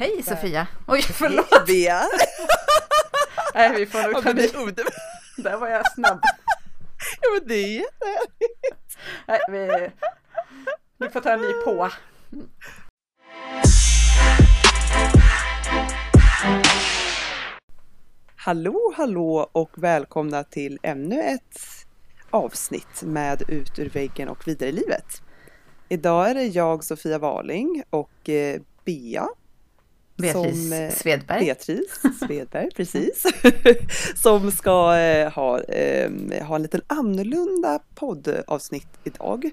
Hej Sofia! Oj, förlåt! Hej Bea! Nej, vi får nog Ja, det, Där var jag snabb. ja, men det är jättehärligt. Nej, vi, vi får ta en ny på. Hallå, hallå och välkomna till ännu ett avsnitt med Ut ur väggen och vidare i livet. Idag är det jag, Sofia Waling och eh, Bea Beatrice Som, eh, Svedberg. Beatrice Svedberg, precis. som ska eh, ha, eh, ha en liten annorlunda poddavsnitt idag.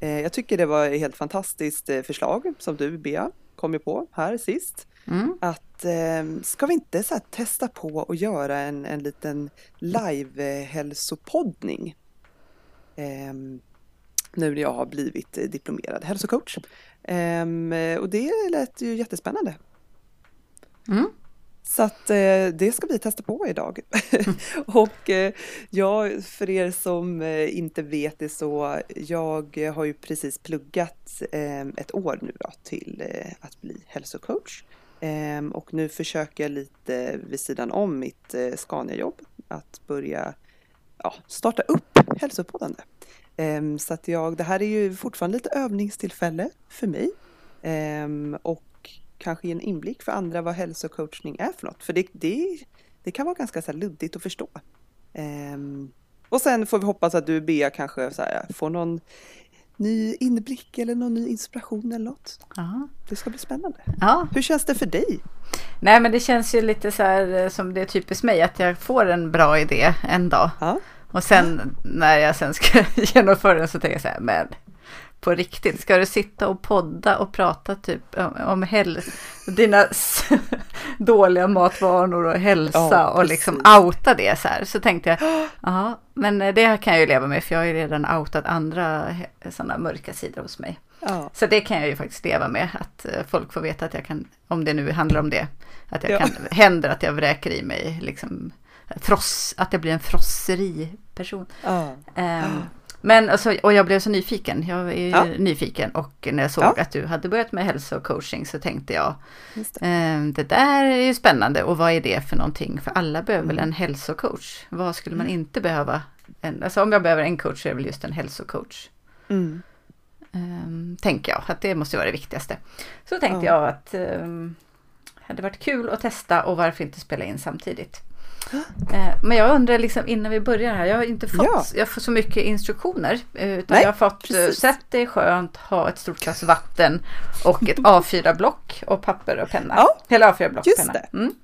Eh, jag tycker det var ett helt fantastiskt eh, förslag som du, Bea, kom ju på här sist. Mm. Att eh, ska vi inte så här, testa på och göra en, en liten live-hälsopoddning? Eh, nu när jag har blivit eh, diplomerad hälsocoach. Ehm, och det lät ju jättespännande. Mm. Så att eh, det ska vi testa på idag. och eh, för er som eh, inte vet det så, jag har ju precis pluggat eh, ett år nu då till eh, att bli hälsocoach. Ehm, och nu försöker jag lite vid sidan om mitt eh, Scania-jobb att börja ja, starta upp hälsopoddande. Ehm, så att jag, det här är ju fortfarande lite övningstillfälle för mig. Ehm, och kanske ge en inblick för andra vad hälsocoachning är för något. För det, det, det kan vara ganska så luddigt att förstå. Ehm, och sen får vi hoppas att du Bea kanske så här, får någon ny inblick eller någon ny inspiration eller något. Ja. Det ska bli spännande. ja. Hur känns det för dig? Nej, men det känns ju lite så här eh, som det är typiskt mig att jag får en bra idé en dag. Ja, Och sen när jag sen ska genomföra den så tänker jag så här, men på riktigt, ska du sitta och podda och prata typ om, dina dåliga matvanor och hälsa Ja, och liksom outa det så här. Så tänkte jag, ja, men det kan jag ju leva med för jag har ju redan outat andra sådana mörka sidor hos mig. ja, Så det kan jag ju faktiskt leva med, att eh, folk får veta att jag kan, om det nu handlar om det, att jag Ja. kan, händer att jag vräker i mig liksom fross, att jag blir en frosseriperson. ja. Ehm, men alltså, och jag blev så nyfiken, jag är ju Ja. nyfiken och när jag såg Ja. att du hade börjat med hälsocoaching så tänkte jag, det. ehm, det där är ju spännande och vad är det för någonting? För alla behöver väl Mm. en hälsocoach? Vad skulle man inte behöva? En, alltså om jag behöver en coach så är det väl just en hälsocoach. Mm. Um, tänker jag, att det måste vara det viktigaste. Så tänkte Ja. jag att um, hade varit kul att testa och varför inte spela in samtidigt. Eh, men jag undrar liksom innan vi börjar här, jag har inte fått Ja. jag får så mycket instruktioner. eh, Utan Nej, jag har fått eh, precis. sätt dig skönt, ha ett stort glas vatten och ett A4-block och papper och penna. Ja, Eller A4-block och penna. Mm.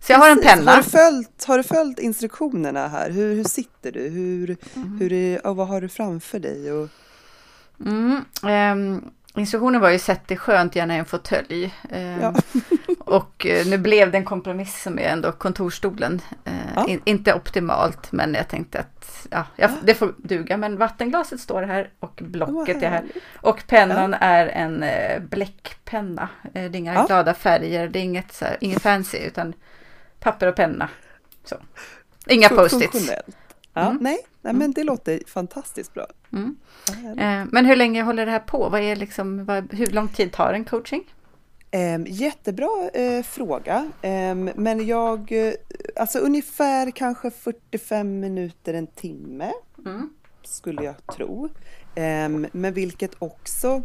Så jag har en penna. Har du följt, har du följt instruktionerna här? Hur, hur sitter du? Hur, Mm. hur är, och vad har du framför dig? Och, Mm, ehm, instruktionen var ju sätt dig skönt, gärna i en fåtölj. Ehm, Ja. och eh, nu blev det en kompromiss som är ändå kontorstolen. Eh, Ja. in, inte optimalt, men jag tänkte att ja, jag, det får duga. Men vattenglaset står här och blocket är här. Och pennan är en eh, bläckpenna. Det är inga glada färger, det är inget, så här, inget fancy, utan papper och penna. Så. Inga post-its. Mm. nej, nej, men det låter fantastiskt bra. Mm. Eh, men hur länge håller det här på? Vad är liksom, vad, hur lång tid tar en coaching? Ehm, jättebra eh, fråga. Ehm, men jag, eh, alltså ungefär kanske 45 minuter, en timme Mm. skulle jag tro. Ehm, men vilket också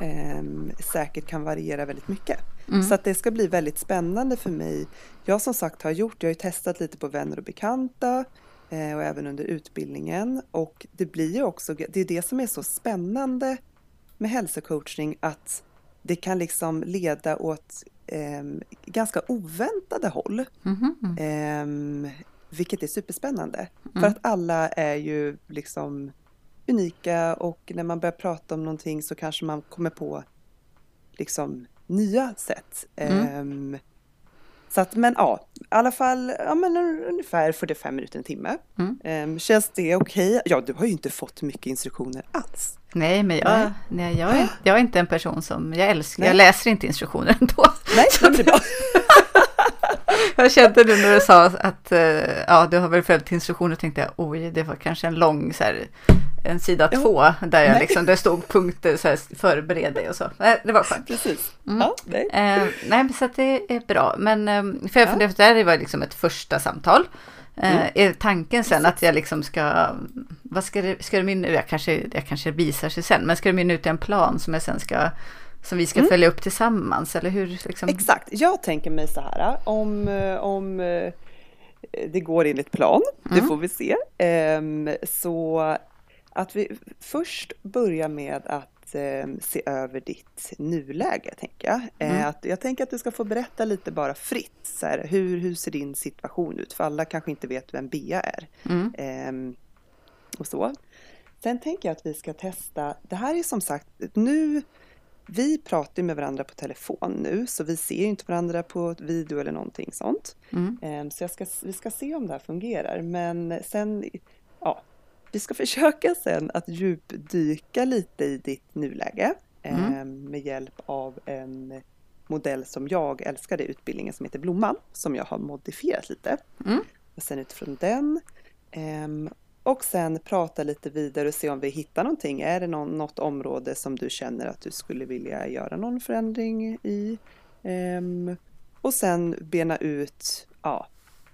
ehm, säkert kan variera väldigt mycket. Mm. Så att det ska bli väldigt spännande för mig. Jag som sagt har gjort, jag har ju testat lite på vänner och bekanta eh, och även under utbildningen. Och det blir ju också, det är det som är så spännande med hälsocoachning att det kan liksom leda åt ehm, ganska oväntade håll. Mhm. Ehm, vilket är superspännande. Mm. För att alla är ju liksom unika och när man börjar prata om någonting så kanske man kommer på liksom nya sätt. Mm. Ehm, så att, men ja, i alla fall ja, men ungefär 45 minuter, en timme. Mm. Ehm, känns det okej? Ja, du har ju inte fått mycket instruktioner alls. Nej, men jag, Nej. nej. jag, är, jag är inte en person som, jag älskar, Nej. jag läser inte instruktioner ändå. Nej, det blir bra. jag kände nu när du sa att eh, ja, du har väl följt instruktioner och tänkte jag oj, det var kanske en lång så här, en sida Jo. två där jag Nej. liksom, det stod punkter så här, förbered dig och så. Nej, det var skönt. Precis. Mm. Ja, nej. Eh, nej, men så att det är bra. Men eh, för jag Ja. för det här var liksom ett första samtal. Eh, Mm. Är tanken sen att jag liksom ska, vad ska det, ska det mynna jag kanske, jag kanske visar sig sen, men ska det mynna ut en plan som jag sen ska, som vi ska Mm. följa upp tillsammans eller hur? Liksom? Exakt, jag tänker mig så här om, om eh, det går enligt plan, det Mm. får vi se. Ehm, Så att vi först börjar med att ehm, se över ditt nuläge, tänker jag. Eh, Mm. Att jag tänker att du ska få berätta lite bara fritt, så här, hur, hur ser din situation ut? För alla kanske inte vet vem Bea är. Mm. Ehm, och så. Sen tänker jag att vi ska testa, det här är som sagt, nu, vi pratar med varandra på telefon nu, så vi ser ju inte varandra på video eller någonting sånt. Mm. Ehm, Så jag ska, vi ska se om det här fungerar, men sen, ja, vi ska försöka sen att djupdyka lite i ditt nuläge Mm. ehm, med hjälp av en modell som jag älskade i utbildningen som heter Blomman, som jag har modifierat lite. Mm. Och sen utifrån den. Och sen prata lite vidare och se om vi hittar någonting. Är det någon, något område som du känner att du skulle vilja göra någon förändring i? Ehm, och sen bena ut ja,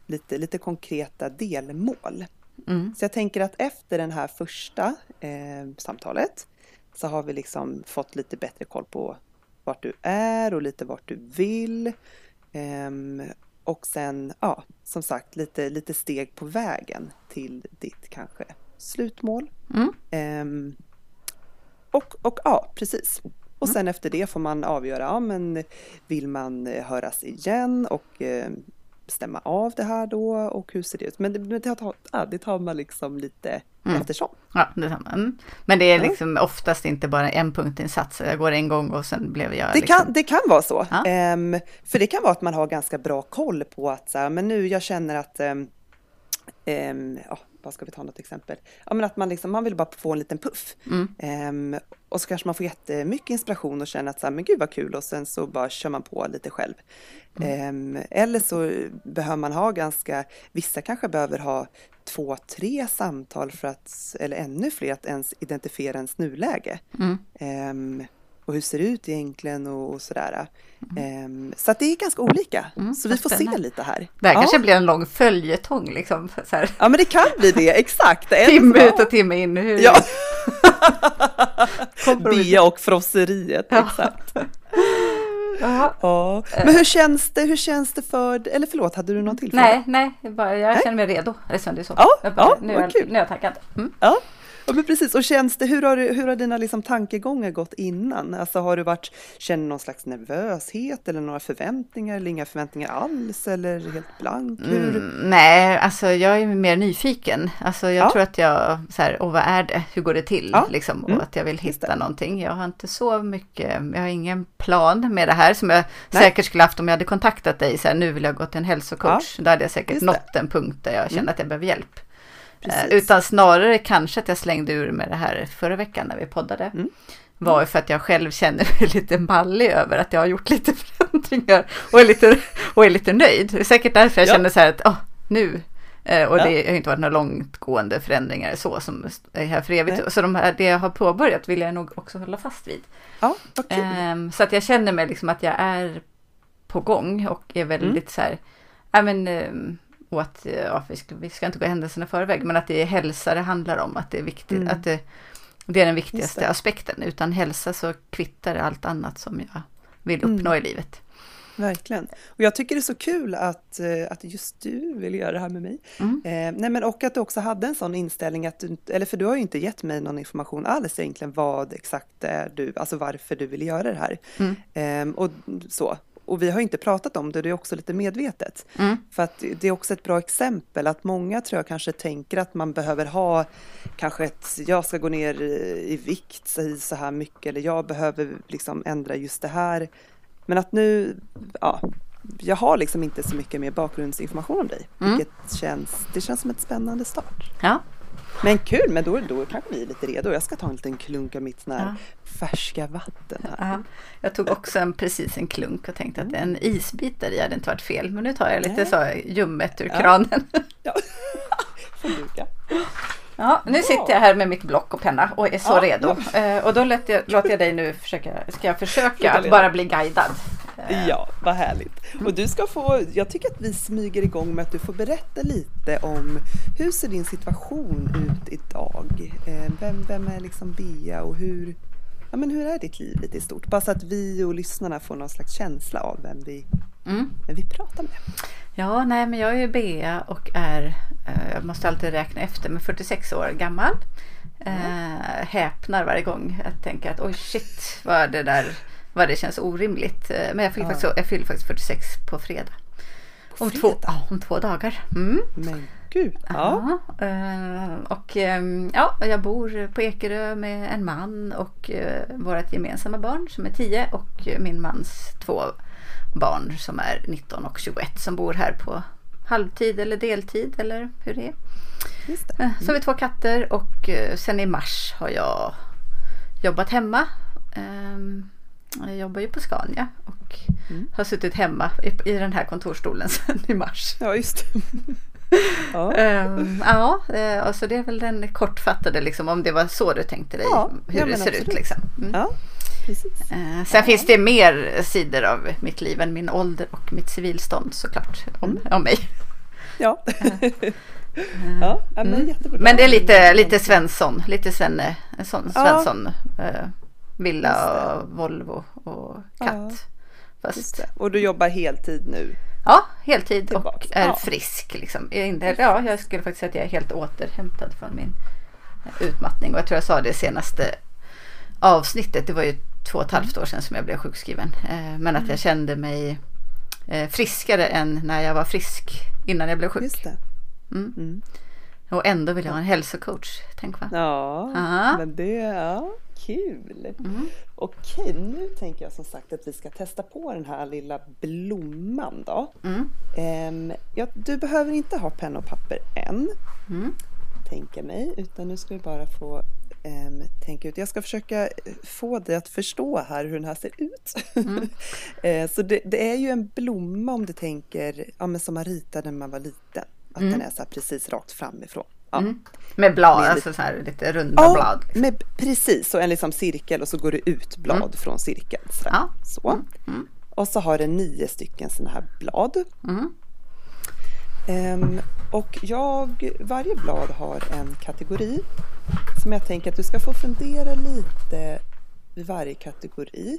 lite, lite konkreta delmål. Mm. Så jag tänker att efter den här första eh, samtalet så har vi liksom fått lite bättre koll på vart du är och lite vart du vill. Ehm, och sen, ja, som sagt, lite, lite steg på vägen till ditt kanske slutmål. Mm. Ehm, och, och ja, precis. Och sen efter det får man avgöra, ja men vill man höras igen och eh, stämma av det här då och hur ser det ut? Men det, men det, tar, ja, det tar man liksom lite Mm. eftersom. Ja, detsamma. Mm. Men det är liksom oftast inte bara en punktinsats. Jag går en gång och sen blev jag Det liksom... kan, det kan vara så. Ja. Ehm, för det kan vara att man har ganska bra koll på att så här, men nu jag känner att ehm, ehm, ja, vad ska vi ta något exempel? Ja, men att man, liksom, man vill bara få en liten puff. Mm. Ehm, och så kanske man får jättemycket inspiration och känner att så här, men gud vad kul och sen så bara kör man på lite själv. Ehm, eller så behöver man ha ganska, vissa kanske behöver ha två, tre samtal för att, eller ännu fler, att ens identifiera ens nuläge. Mm. Ehm, och hur ser det ut egentligen och, och sådär. Ehm, så att det är ganska olika. Mm, så vi får se spännande. lite här. Det här ja. kanske blir en lång följetong liksom. Ja, men det kan bli det, exakt. Timme ut och timme in. Hur... Ja, Bea och frosseriet, Ja. exakt. Ja. Ja. Men hur känns det, hur känns det för, eller förlåt, hade du någon till fråga? Nej, nej, jag bara, jag Nej. känner mig redo. Det är så. Ja, jag bara, ja, nu, är kul. nu är jag taggad. Mm. Ja. Ja, men precis. Och känns det, hur har, du- hur har dina liksom tankegångar gått innan? Alltså har du varit, känner någon slags nervöshet eller några förväntningar eller inga förväntningar alls eller helt blank? Mm, nej, alltså jag är mer nyfiken. Alltså jag Ja. tror att jag, så här, och vad är det? Hur går det till? Ja. Liksom, och Mm, att jag vill hitta någonting. Jag har inte så mycket, jag har ingen plan med det här som jag Nej. säkert skulle haft om jag hade kontaktat dig. Så här, nu vill jag gå till en hälsocoach. Då hade jag säkert nått en punkt där jag kände Mm. att jag behöver hjälp. Precis. Eh, utan snarare kanske att jag slängde ur med det här förra veckan när vi poddade. Mm. Var ju för att jag själv känner mig lite mallig över att jag har gjort lite förändringar och är lite, och är lite nöjd. Det är säkert därför jag Ja. känner så här att åh, nu. Eh, och Ja. det har ju inte varit några långtgående förändringar så som är här för evigt. Nej. Så de här, det jag har påbörjat vill jag nog också hålla fast vid. Ja, kul. Ehm, så att jag känner mig liksom att jag är på gång och är väldigt Mm. så här, ja men, ehm, och att, eh, ja, vi, ska, vi ska inte gå händelserna i förväg, men att det är hälsa det handlar om, att det är viktigt, Mm. att det, det är den viktigaste det. aspekten. Utan hälsa så kvittar allt annat som jag vill Mm. uppnå i livet. Verkligen. Och jag tycker det är så kul att, eh, att just du vill göra det här med mig. Mm. Eh, nej men och att du också hade en sån inställning att du, eller för du har ju inte gett mig någon information alls egentligen vad exakt är du, alltså varför du vill göra det här. Mm. Ehm, och så. Och vi har inte pratat om det, det är också lite medvetet. Mm. För att det är också ett bra exempel att många tror jag kanske tänker att man behöver ha kanske ett, jag ska gå ner i i vikt så- så här mycket eller jag behöver liksom ändra just det här. Men att nu, ja, jag har liksom inte så mycket mer bakgrundsinformation om dig. Mm. Vilket känns, det känns som ett spännande start. Ja, Men kul, men då, då kanske vi är lite redo. Jag ska ta en liten klunk av mitt sån här Ja. färska vatten här. Ja, jag tog också en, precis en klunk och tänkte att en isbit där i hade inte varit fel. Men nu tar jag lite så ljummet ur Ja. kranen. Ja. Ja, nu sitter jag här med mitt block och penna och är så redo. Eh, och då låter jag, låter jag dig nu försöka, ska jag försöka bara bli guidad. Ja, vad härligt. Och du ska få, jag tycker att vi smyger igång med att du får berätta lite om hur ser din situation ut idag? Eh, Vem, vem är liksom Bea och hur, ja, men hur är ditt liv lite i stort? Bara så att vi och lyssnarna får någon slags känsla av vem vi, Mm. vem vi pratar med. Ja, nej men jag är ju Bea och är, eh, jag måste alltid räkna efter, men 46 år gammal. Eh, häpnar varje gång jag tänker att oj shit vad det där, vad det känns orimligt. Eh, Men jag fyller, Ja. faktiskt, jag fyller faktiskt 46 på fredag. Om två, fredag? ja, om två dagar. Mm. Men gud, ja. Ja, eh, och ehm, ja, jag bor på Ekerö med en man och eh, vårt gemensamma barn som är 10 och min mans två barn som är 19 och 21 som bor här på halvtid eller deltid eller hur det är. just det. Eh, Så har vi två katter och sen i mars har jag jobbat hemma. Ehm, Jag jobbar ju på Scania och Mm. har suttit hemma i, i den här kontorstolen sedan i mars. Ja, just det. Ja. Ehm, ja, eh, och så det är väl den kortfattade liksom om det var så du tänkte dig Ja, hur ja, det ser ut absolut. liksom. Mm. ja, precis. Eh, sen finns det mer sidor av mitt liv än min ålder och mitt civilstånd såklart om, Mm. om mig. Ja. ja, ja, men Mm. jättebra. Men det är lite, lite Svensson, lite Svenne, en sån Ja. Eh, villa och Volvo och katt. Ja. Och du jobbar heltid nu? ja, heltid och Tillbaks. är Ja. frisk. Liksom. Ja, jag skulle faktiskt säga att jag är helt återhämtad från min utmattning. Och jag tror jag sa det senaste avsnittet. Det var ju två och ett halvt år sedan som jag blev sjukskriven. Eh, Men att jag kände mig eh, friskare än när jag var frisk innan jag blev sjuk. Mm. Mm. Och ändå vill jag ha en hälsocoach. Tänk va? Ja, Ja. men det, ja, kul. Mm. Okej, nu tänker jag som sagt att vi ska testa på den här lilla blomman då. Mm. Ehm, ja, du behöver inte ha penna och papper än, Mm. tänker mig, utan nu ska vi bara få ehm, tänka ut. Jag ska försöka eh, få dig att förstå här hur den här ser ut. Mm. Eh, Så det, det är ju en blomma om du tänker, ja men som man ritade när man var liten. Att Mm. den är så här precis rakt framifrån. Ja. Mm. Med blad, Med alltså så här lite runda Ja, blad. Liksom. med, precis. Och en liksom cirkel och så går det ut blad från cirkeln. Så. Ja. så. Mm. Och så har den nio stycken sådana här blad. Mm. Ehm, och jag, varje blad har en kategori som jag tänker att du ska få fundera lite vid varje kategori.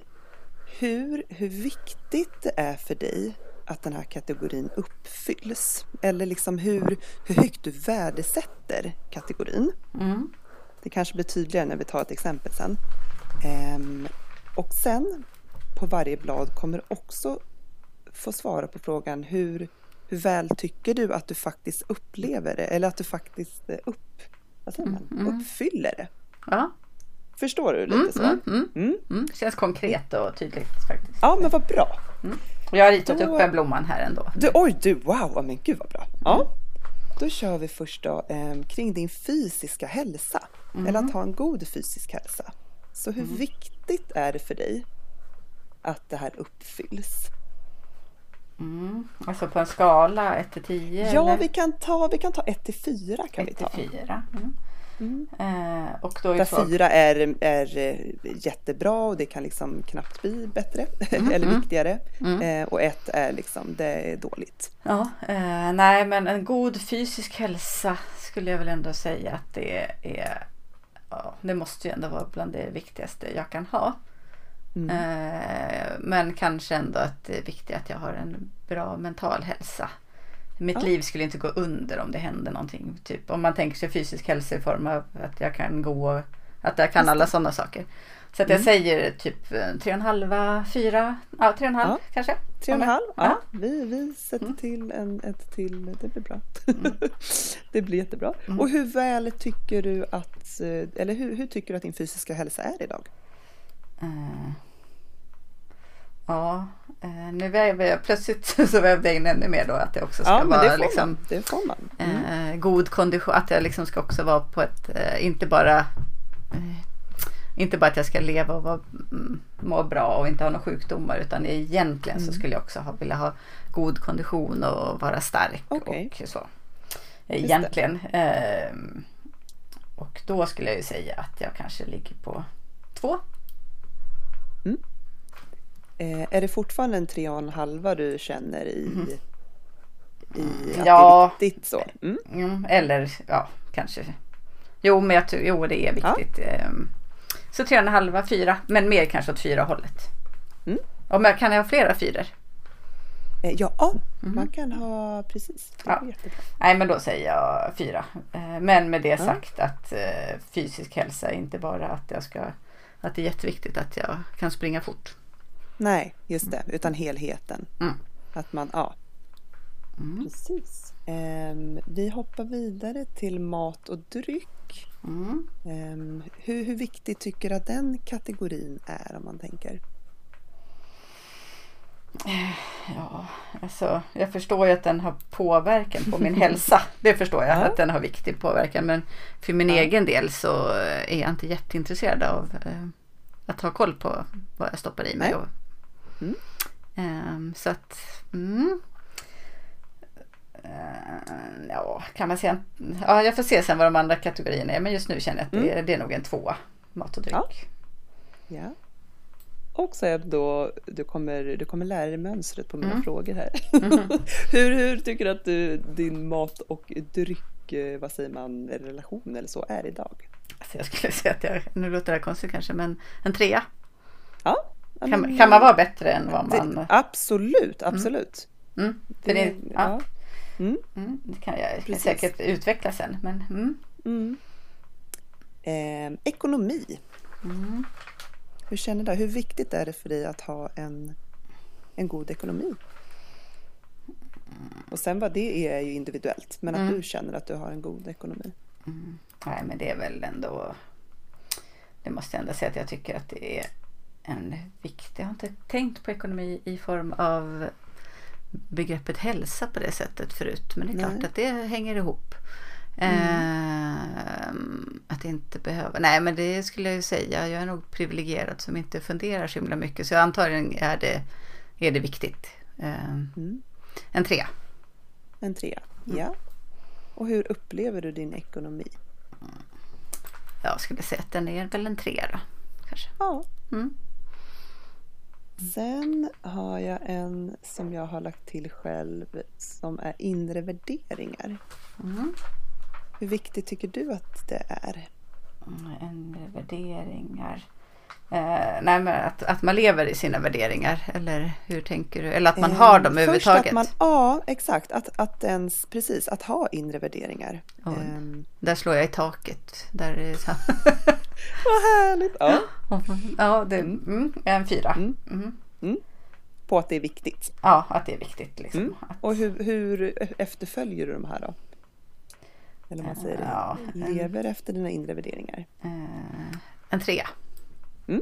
Hur, hur viktigt det är för dig att den här kategorin uppfylls. Eller liksom hur, hur högt du värdesätter kategorin. Mm. Det kanske blir tydligare när vi tar ett exempel sen. Ehm, och sen på varje blad kommer också få svara på frågan hur, hur väl tycker du att du faktiskt upplever det? Eller att du faktiskt eh, upp, vad säger man? Mm, mm. uppfyller det. Ja. Förstår du lite Mm, så? mm, mm, Mm. mm. Känns konkret och tydligt faktiskt. Ja, men vad bra. Jag har ritat Då- upp en blomman här ändå. Du, oj, du, wow, men gud vad bra. Ja. Då kör vi först då, eh, kring din fysiska hälsa. Eller att ha en god fysisk hälsa. Så hur viktigt är det för dig att det här uppfylls? Mm. Alltså på en skala 1 till 10? Ja, eller? vi kan ta, vi kan ta 1 till 4 kan vi 1 ta. till 4. Mm. Mm. Eh, och då är Där frågan... 4 är, är eh, jättebra och det kan liksom knappt bli bättre eller mm. viktigare. Mm. Eh, och 1 är liksom, det är dåligt. Ja, eh, nej men en god fysisk hälsa skulle jag väl ändå säga att det är ja, det måste ju ändå vara bland det viktigaste jag kan ha. Mm. Eh, men kanske ändå att det är viktigt att jag har en bra mental hälsa. Mitt Ja. liv skulle inte gå under om det hände någonting. Typ om man tänker sig fysisk hälsa i form av att jag kan gå, att jag kan alla sådana saker. Så att jag Mm. säger typ eh, tre och en halva, fyra, ja tre och en halv Ja. kanske. Tre och en halv, ja. Ja. Vi, vi sätter Mm. till en, ett till, det blir bra. Mm. det blir jättebra. Mm. Och hur väl tycker du att, eh, eller hur, hur tycker du att din fysiska hälsa är idag? Ja, eh, nu väver jag plötsligt så vävde jag in ännu mer då att det också ska Ja, vara det liksom. Det. Mm. eh, god kondition. Att jag liksom ska också vara på ett, eh, inte bara inte bara att jag ska leva och vara, mm, må bra och inte ha några sjukdomar utan egentligen Mm. så skulle jag också ha, vilja ha god kondition och vara stark Okej. och så. Egentligen. och då skulle jag ju säga att jag kanske ligger på två. Eh, är det fortfarande en tre och en halva du känner i, i att. Ja. det är viktigt så? Mm. Mm, eller ja, kanske. Jo, men jag, jo, det är viktigt. Ehm, Så tre och en halva, fyra. Men mer kanske åt fyra hållet. Mm. Om jag kan jag ha flera fyror? Eh, ja, man kan ha precis. Ja. Nej, men då säger jag fyra. Eh, Men med det Ja. sagt att eh, fysisk hälsa är inte bara att jag ska att det är jätteviktigt att jag kan springa fort. Nej, just det, utan helheten. Mm. Att man, ja, Mm. precis. Ehm, vi hoppar vidare till mat och dryck. Mm. Ehm, hur, hur viktig tycker du att den kategorin är om man tänker? Ja, alltså jag förstår ju att den har påverkan på min hälsa. Det förstår jag Ja. att den har viktig påverkan. Men för min Ja. egen del så är jag inte jätteintresserad av eh, att ha koll på vad jag stoppar i mig. Nej. Och, Mm. Ehm, så att, mm. Eh, ja, kan man säga. Ja, jag får se sen vad de andra kategorierna är. Men just nu känner jag att det, är, det är nog en tvåa. Mat och dryck. Mm. Ja. Ja. Och så är då, du kommer, du kommer lära dig mönstret på mina Mm. frågor här. hur, hur tycker du att du, din mat och dryck, eh, vad säger man, relation eller så är idag? Alltså jag skulle säga att jag, nu låter det här konstigt kanske, men en trea. Ja, Kan, kan man vara bättre än vad det, man... Absolut, absolut. Mm, för det, Det- ja, Mm, mm, det kan jag kan säkert utveckla sen. Men, mm, mm. Eh, ekonomi. mm. Hur känner du? Hur viktigt är det för dig att ha en, en god ekonomi? Och sen vad det är är ju individuellt, men att Mm. du känner att du har en god ekonomi. Nej, men det är väl ändå... Det måste jag ändå säga att jag tycker att det är en viktig... Jag har inte tänkt på ekonomi i form av begreppet hälsa på det sättet förut. Men det är klart Nej. att det hänger ihop. Ehm, att inte behöva... Nej, men det skulle jag ju säga. Jag är nog privilegierad som inte funderar så himla mycket. Så jag antagligen är det, är det viktigt. Ehm, Mm. en trea. En trea. Mm. Ja. Och hur upplever du din ekonomi? Jag skulle säga att den är väl en trea då. Kanske. Ja. Mm. Sen har jag en som jag har lagt till själv som är inre värderingar. Mm. Hur viktigt tycker du att det är? Mm, En värderingar. Eh, nej, men att, att man lever i sina värderingar. Eller hur tänker du? Eller att man har dem Först överhuvudtaget. att man, ja, exakt. Att, att ens, precis, att ha inre värderingar. Ja. Ehm, Där slår jag i taket. Där är det så. vad härligt! Ja. ja, det, mm, en fyra. Mm. Mm. På att det är viktigt. Ja, att det är viktigt. Liksom. Mm. Och hur, hur efterföljer du de här då? Eller man säger det. Ja, en- Lever efter dina inre värderingar. eh, en trea. Mm.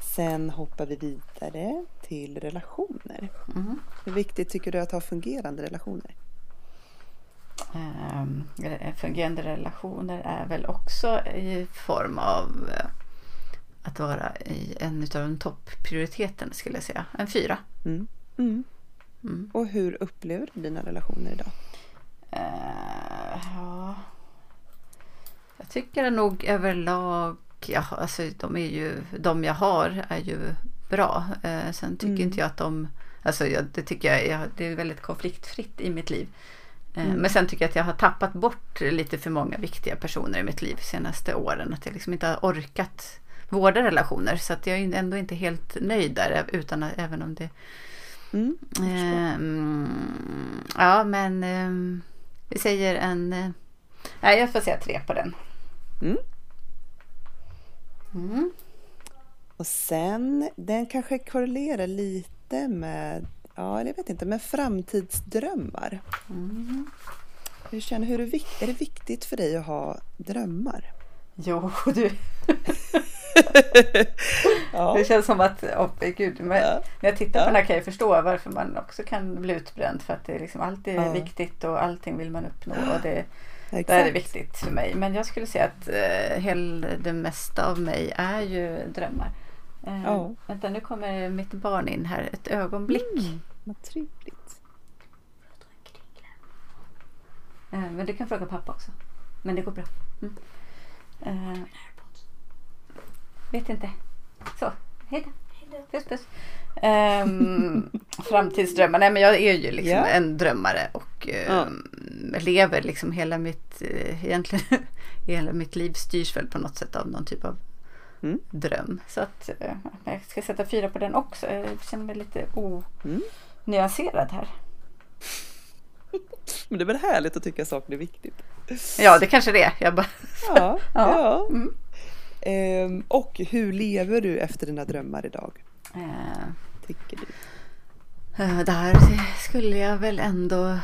Sen hoppar vi vidare till relationer. Mm. Hur viktigt tycker du att ha fungerande relationer? Ehm, fungerande relationer är väl också i form av eh, att vara i en av de topprioriteten skulle jag säga. En fyra. Mm. Mm. Mm. Och hur upplever du dina relationer idag? Ja. Jag tycker nog överlag, ja, alltså de, är ju, de jag har är ju bra. Eh, sen tycker Mm. inte jag att de, alltså jag, det tycker jag, jag, det är väldigt konfliktfritt i mitt liv. Eh, Mm. Men sen tycker jag att jag har tappat bort lite för många viktiga personer i mitt liv de senaste åren. Att jag liksom inte har orkat vårda relationer. Så att jag är ändå inte helt nöjd där, utan att, även om det Mm. Ehm, ja, men ehm, vi säger en... eh, Nej, jag får säga tre på den. Mm. Mm. Och sen, den kanske korrelerar lite med, ja, eller jag vet inte, med framtidsdrömmar. Mm. Hur känner, hur är, är det viktigt för dig att ha drömmar? Jo, du. ja. Det känns som att, oh, gud, men ja. när jag tittar på den här kan jag förstå varför man också kan bli utbränd. För att det är liksom alltid ja. viktigt och allting vill man uppnå. Och det, det är det viktigt för mig. Men jag skulle säga att eh, hel, det mesta av mig är ju drömmar. Eh, ja. Vänta, nu kommer mitt barn in här. Ett ögonblick. Mm, vad trevligt. Eh, men du kan fråga pappa också. Men det går bra. Mm. Eh, vet inte. Så, hej då. Puss puss. Um, framtidsdrömmar. Nej men jag är ju liksom yeah. en drömmare och um, ja. lever liksom hela mitt, uh, egentligen hela mitt liv styrs väl på något sätt av någon typ av mm. dröm. Så att uh, jag ska sätta fyra på den också. Jag känner mig lite onyanserad här. Men det är väl härligt att tycka saker är viktigt. Ja, det kanske det är. Jag bara... ja. ja. Mm. Ehm, och hur lever du efter dina drömmar idag? Eh, tycker du? Eh, där skulle jag väl ändå...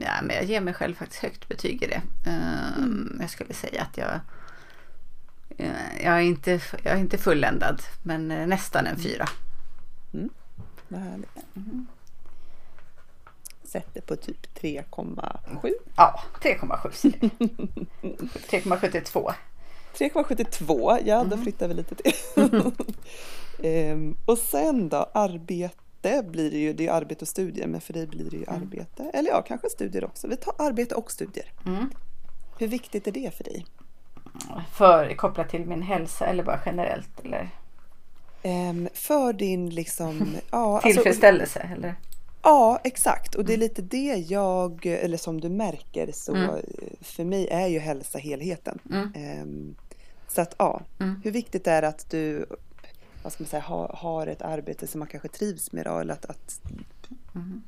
Ja, men jag ger mig själv faktiskt högt betyg i det. Eh, mm. Jag skulle säga att jag... Eh, jag är, inte, jag är inte fulländad, men nästan en fyra. Mm. Vad härligt. Mm sätter på typ 3,7. Ja, 3,7 3,72. 3,72, ja då mm. flyttar vi lite till. ehm, och sen då, arbete blir det ju, det är arbete och studier, men för dig blir det ju mm. arbete. Eller ja, kanske studier också. Vi tar arbete och studier. Mm. Hur viktigt är det för dig? För kopplat till min hälsa eller bara generellt? Eller? Ehm, för din liksom... ja, alltså- Tillfredsställelse alltså, eller? Ja, exakt. Och det är mm. lite det jag, eller som du märker, så mm. för mig är ju hälsa helheten. Mm. Um, så att ja, mm. hur viktigt är det att du vad ska man säga, har, har ett arbete som man kanske trivs med då, eller att, att mm.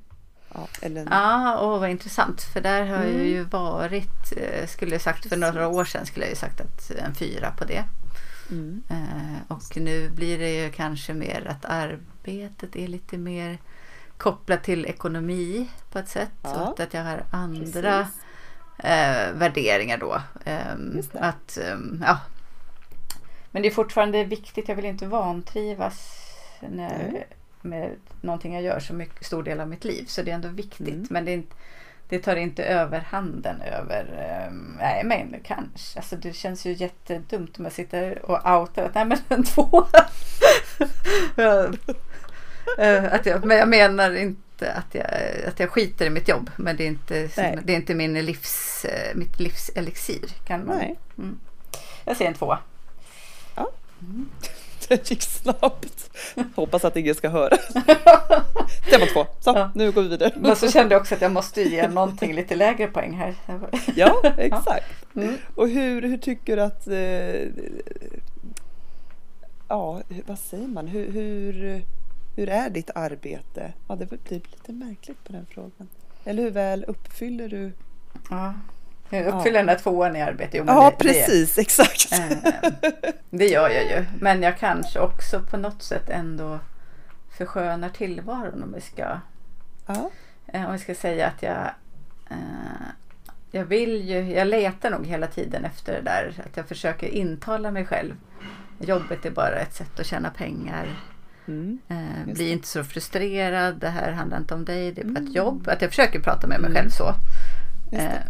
Ja, eller... ah, åh, vad intressant. För där har mm. jag ju varit, eh, skulle jag sagt för några år sedan, skulle jag ju sagt att en fyra på det. Mm. Eh, och nu blir det ju kanske mer att arbetet är lite mer kopplat till ekonomi på ett sätt. Ja, och att jag har andra eh, värderingar då. Eh, att, eh, ja. Men det är fortfarande viktigt. Jag vill inte vantrivas när, mm. med någonting jag gör så mycket, stor del av mitt liv. Så det är ändå viktigt. Mm. Men det, inte, det tar inte överhanden över, um, nej men kanske. Alltså det känns ju jättedumt om jag sitter och outar att nej men en tvåa. Eh, att jag, men jag menar inte att jag, att jag skiter i mitt jobb. Men det är inte, det är inte min livs, eh, mitt livselixir. Kan man. Nej. Mm. Jag säger en tvåa. Mm. Det gick snabbt. Hoppas att ingen ska höra. Det var två. Så, ja. nu går vi vidare. Men så kände jag också att jag måste ge någonting lite lägre poäng här. Ja, exakt. Ja. Mm. Och hur, hur tycker du att... Eh, ja, vad säger man? Hur, hur hur är ditt arbete? Ja, det blir lite märkligt på den frågan. Eller hur väl uppfyller du? Ja, uppfyller ja. tvåan i arbete. Jo, ja, det, precis, det, exakt. Eh, det gör jag ju. Men jag kanske också på något sätt ändå förskönar tillvaron om vi ska, ja. Eh, om vi ska säga att jag eh, jag vill ju, jag letar nog hela tiden efter det där att jag försöker intala mig själv. Jobbet är bara ett sätt att tjäna pengar. Mm, eh, bli inte så frustrerad. Det här handlar inte om dig. Det är bara mm. ett jobb. Att jag försöker prata med mig mm. själv så. Eh, mm,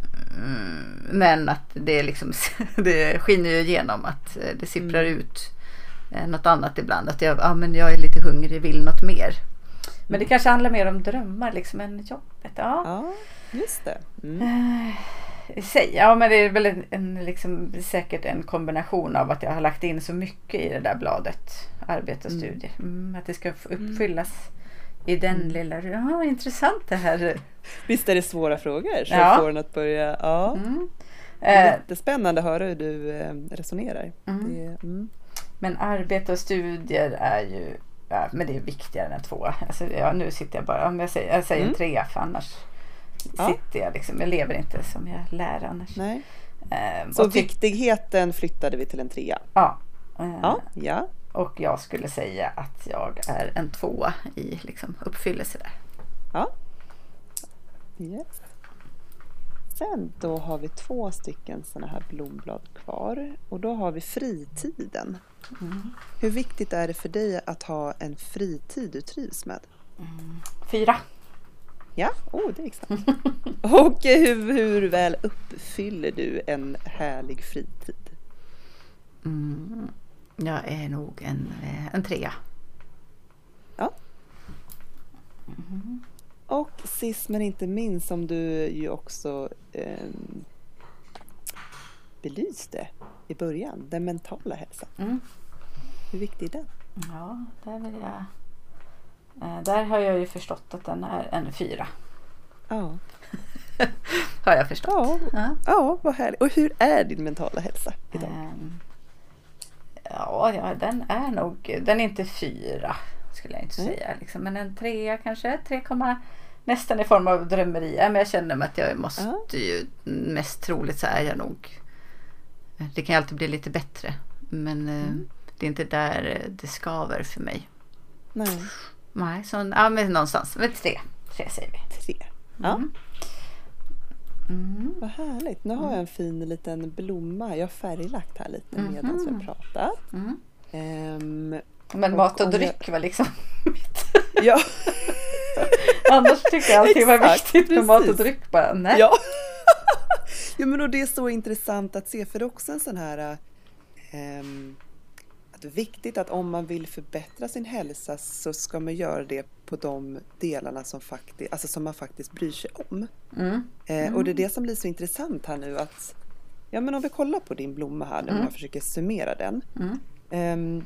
men att det, liksom, det skiner ju igenom att eh, det sipprar mm. ut eh, något annat ibland. Att jag, ah, men jag är lite hungrig, vill något mer. Men det mm. kanske handlar mer om drömmar liksom än jobbet. Ja, ja just det. Mm. Eh, sig. Ja men det är väl en, en, liksom, säkert en kombination av att jag har lagt in så mycket i det där bladet. Arbete och mm. studier. Mm, att det ska uppfyllas i den mm. lilla... Ja, intressant det här. Visst är det svåra frågor som ja. får en att börja... Ja. Mm. Det är eh. jättespännande att höra hur du eh, resonerar. Mm. Det, mm. Men arbete och studier är ju... Ja, men det är viktigare än en tvåa. Alltså, ja, nu sitter jag bara... Om jag säger, jag säger en trea för annars ja. sitter jag liksom. Jag lever inte som jag lär annars. Nej. Um, så viktigheten flyttade vi till en trea? Ja. Uh, ja. ja. Och jag skulle säga att jag är en tvåa i liksom, uppfyllelse där. Ja. Yes. Sen då har vi två stycken sådana här blomblad kvar och då har vi fritiden. Mm. Hur viktigt är det för dig att ha en fritid du trivs med? Fyra. Ja, oh, det är exakt. och hur, hur väl uppfyller du en härlig fritid? Mm. Jag är nog en, eh, en trea. Ja. Och sist men inte minst som du ju också eh, belyste i början, den mentala hälsan. Mm. Hur viktig är den? Ja, där vill jag... Eh, där har jag ju förstått att den är en fyra. Ja, Har jag förstått. ja, Ja. ja vad härligt. Och hur är din mentala hälsa idag? Ehm, Ja, ja, den är nog... Den är inte fyra skulle jag inte Mm. säga. Liksom. Men en trea kanske. 3, nästan i form av drömmeri. Men jag känner mig att jag måste Ja. ju... Mest troligt så är jag nog... Det kan ju alltid bli lite bättre. Men eh, Mm. det är inte där det skaver för mig. Nej, Nej, så ja, men någonstans. Men tre. Tre säger vi. tre. Ja, Mm. Mm. vad härligt. Nu har jag en fin liten blomma. Jag har färglagt här lite Mhm. medan vi har pratat. Mm. Ehm, Men Och mat och om jag- dryck var liksom ja, Annars tycker jag allting var viktigt med mat och dryck. Bara, nej. Ja. ja men och det är så intressant att se för det är också en sån här är viktigt att om man vill förbättra sin hälsa så ska man göra det på de delarna som, faktiskt, alltså som man faktiskt bryr sig om. Mm. Eh, och det är det som blir så intressant här nu att ja men om vi kollar på din blomma här nu om Mm. jag försöker summera den. Mm.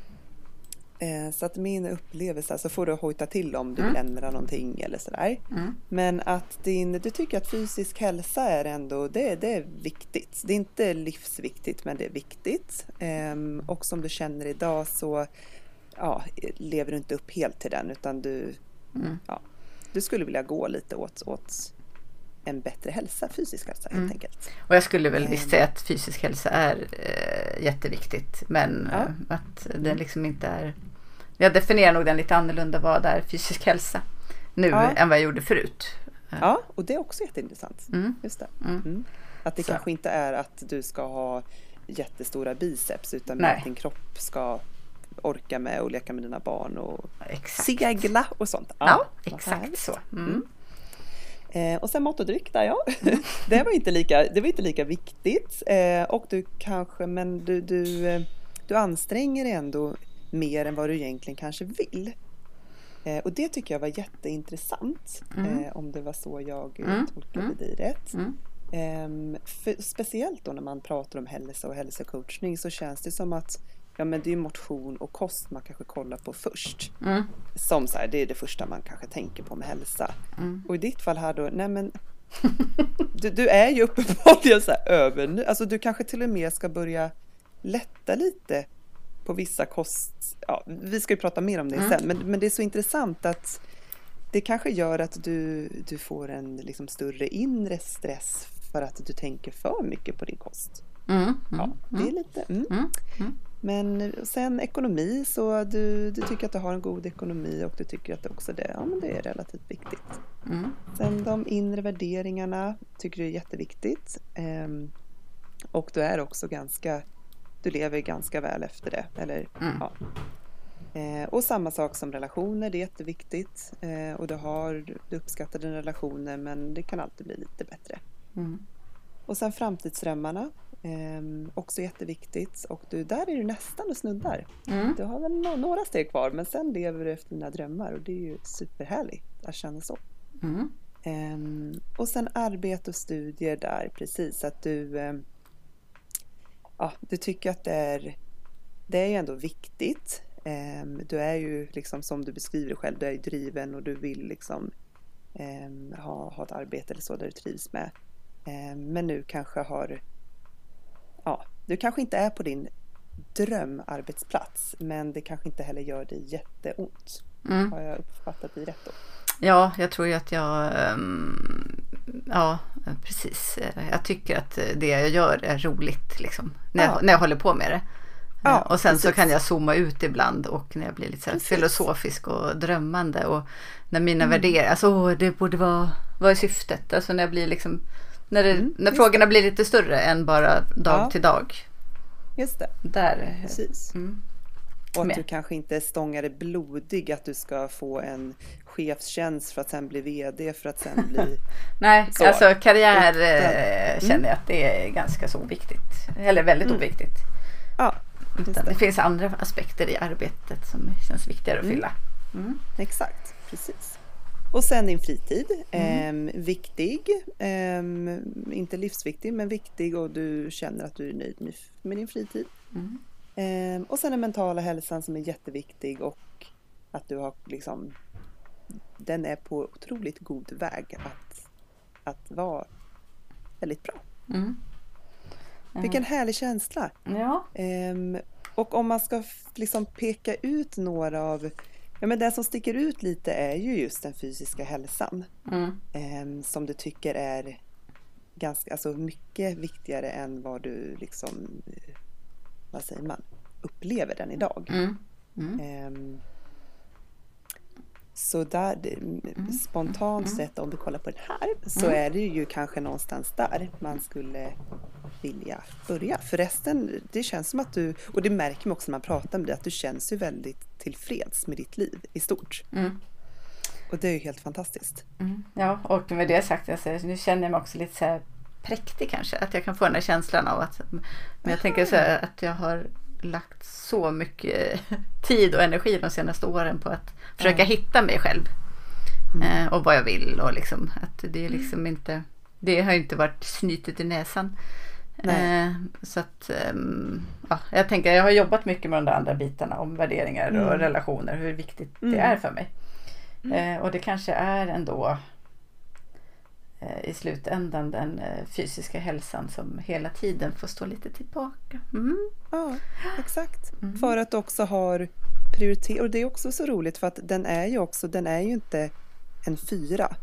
Eh, så att min upplevelse, så får du hojta till om du Mm. vill ändra någonting eller sådär. Mm. Men att din, du tycker att fysisk hälsa är ändå, det, det är viktigt. Det är inte livsviktigt men det är viktigt. Ehm, och som du känner idag så ja, lever du inte upp helt till den utan du, Mm. ja, du skulle vilja gå lite åt, åt en bättre hälsa, fysisk hälsa helt Mm. enkelt. Och jag skulle väl visst säga att fysisk hälsa är eh, jätteviktigt. Men Ja. eh, att det liksom inte är... Jag definierar nog den lite annorlunda vad är fysisk hälsa nu Ja. än vad jag gjorde förut. Ja, och det är också jätteintressant. Mm. Just det. Mm. Mm. Att det Så. kanske inte är att du ska ha jättestora biceps utan Nej. att din kropp ska orka med och leka med dina barn och Exakt. segla och sånt. Ja, vad exakt så. Mm. Mm. Eh, och sen mat och dryck där ja. det, var inte lika, det var inte lika viktigt. Eh, och du kanske, men du, du, eh, du anstränger dig ändå mer än vad du egentligen kanske vill. Eh, och det tycker jag var jätteintressant. Mm. Eh, om det var så jag eh, Mm, tolkade mm. dig rätt. Mm. Ehm, för, speciellt då när man pratar om hälsa och hälsocoachning så känns det som att ja, men det är motion och kost man kanske kollar på först. Mm. Som så här, det är det första man kanske tänker på med hälsa. Mm. Och i ditt fall här då, nej men du, du är ju uppenbarligen så här över nu. Alltså du kanske till och med ska börja lätta lite på vissa kost... Ja, vi ska ju prata mer om det Mm. sen, men, men det är så intressant att det kanske gör att du, du får en liksom större inre stress för att du tänker för mycket på din kost. Mm. Mm. Ja, det är lite... Mm. Men sen ekonomi, så du, du tycker att du har en god ekonomi och du tycker att också det, ja, men det är relativt viktigt. Mm. Sen de inre värderingarna tycker du är jätteviktigt. Ehm, och du är också ganska, du lever ganska väl efter det. Eller, Mm. ja. Eh, och samma sak som relationer, det är jätteviktigt. Eh, och du, har, du uppskattar dina relationer men det kan alltid bli lite bättre. Mm. Och sen framtidsdrömmarna, eh, också jätteviktigt. Och du, där är du nästan och snuddar. Mm. Du har väl nå- några steg kvar men sen lever du efter dina drömmar och det är ju superhärligt att känna så. Mm. Ehm, och sen arbete och studier där, precis. Att du, ehm, ja, du tycker att det är, det är ju ändå viktigt. Ehm, du är ju liksom som du beskriver själv, du är ju driven och du vill liksom ehm, ha, ha ett arbete eller så där du trivs med. Ehm, men nu kanske har, ja, du kanske inte är på din drömarbetsplats men det kanske inte heller gör dig jätteont. Mm. Har jag uppfattat dig rätt då? Ja, jag tror ju att jag... ehm, ja, precis. Jag tycker att det jag gör är roligt liksom. När, Ja. jag, när jag håller på med det. Ja, och sen så precis. kan jag zooma ut ibland och när jag blir lite så filosofisk och drömmande. Och när mina Mm. värderingar, alltså åh, det borde vara, vad är syftet? Alltså när jag blir liksom När, det, Mm, när frågorna blir lite större än bara dag Ja. till dag. Just det, Där. precis. Mm. Och att Med. du kanske inte stångar dig blodig att du ska få en chefstjänst för att sen bli VD för att sen bli... Nej, Så. alltså karriär Utan- eh, känner jag att det är ganska så oviktigt. Eller väldigt Mm. oviktigt. Ja, det det. finns andra aspekter i arbetet som känns viktigare att Mm. fylla. Mm. Exakt, precis. Och sen din fritid. Mm. Ehm, viktig, ehm, inte livsviktig men viktig och du känner att du är nöjd med, din fritid. Mm. Ehm, och sen den mentala hälsan som är jätteviktig och att du har liksom den är på otroligt god väg att, att vara väldigt bra. Mm. Vilken härlig känsla! Ja. Ehm, och om man ska liksom peka ut några av, ja men det som sticker ut lite är ju just den fysiska hälsan. Mm. ehm, som du tycker är ganska, alltså mycket viktigare än vad du liksom, eh, vad säger man, upplever den idag. Mm. Mm. Ehm, så där, det- spontant sett om vi kollar på den här så är det ju kanske någonstans där man skulle vilja börja. För resten, det känns som att du, och det märker man också när man pratar med dig, att du känns ju väldigt tillfreds med ditt liv i stort. Mm. Och det är ju helt fantastiskt. Mm. Ja, och med det sagt, alltså, nu känner jag mig också lite så här präktig kanske. Att jag kan få den här känslan av att, men jag tänker så här att jag har lagt så mycket tid och energi de senaste åren på att försöka hitta mig själv. Eh, och vad jag vill och liksom att det är liksom inte, det har inte varit snytet i näsan. Nej. Eh, så att, ehm, ja, jag tänker, jag har jobbat mycket med de där andra bitarna om värderingar och Mm. relationer, hur viktigt Mm. det är för mig. Eh, och det kanske är ändå i slutändan den eh, fysiska hälsan som hela tiden får stå lite tillbaka. Mm. Ja, exakt. Mm. För att också har prioriterat, och det är också så roligt för att den är ju också, den är ju inte en fyra.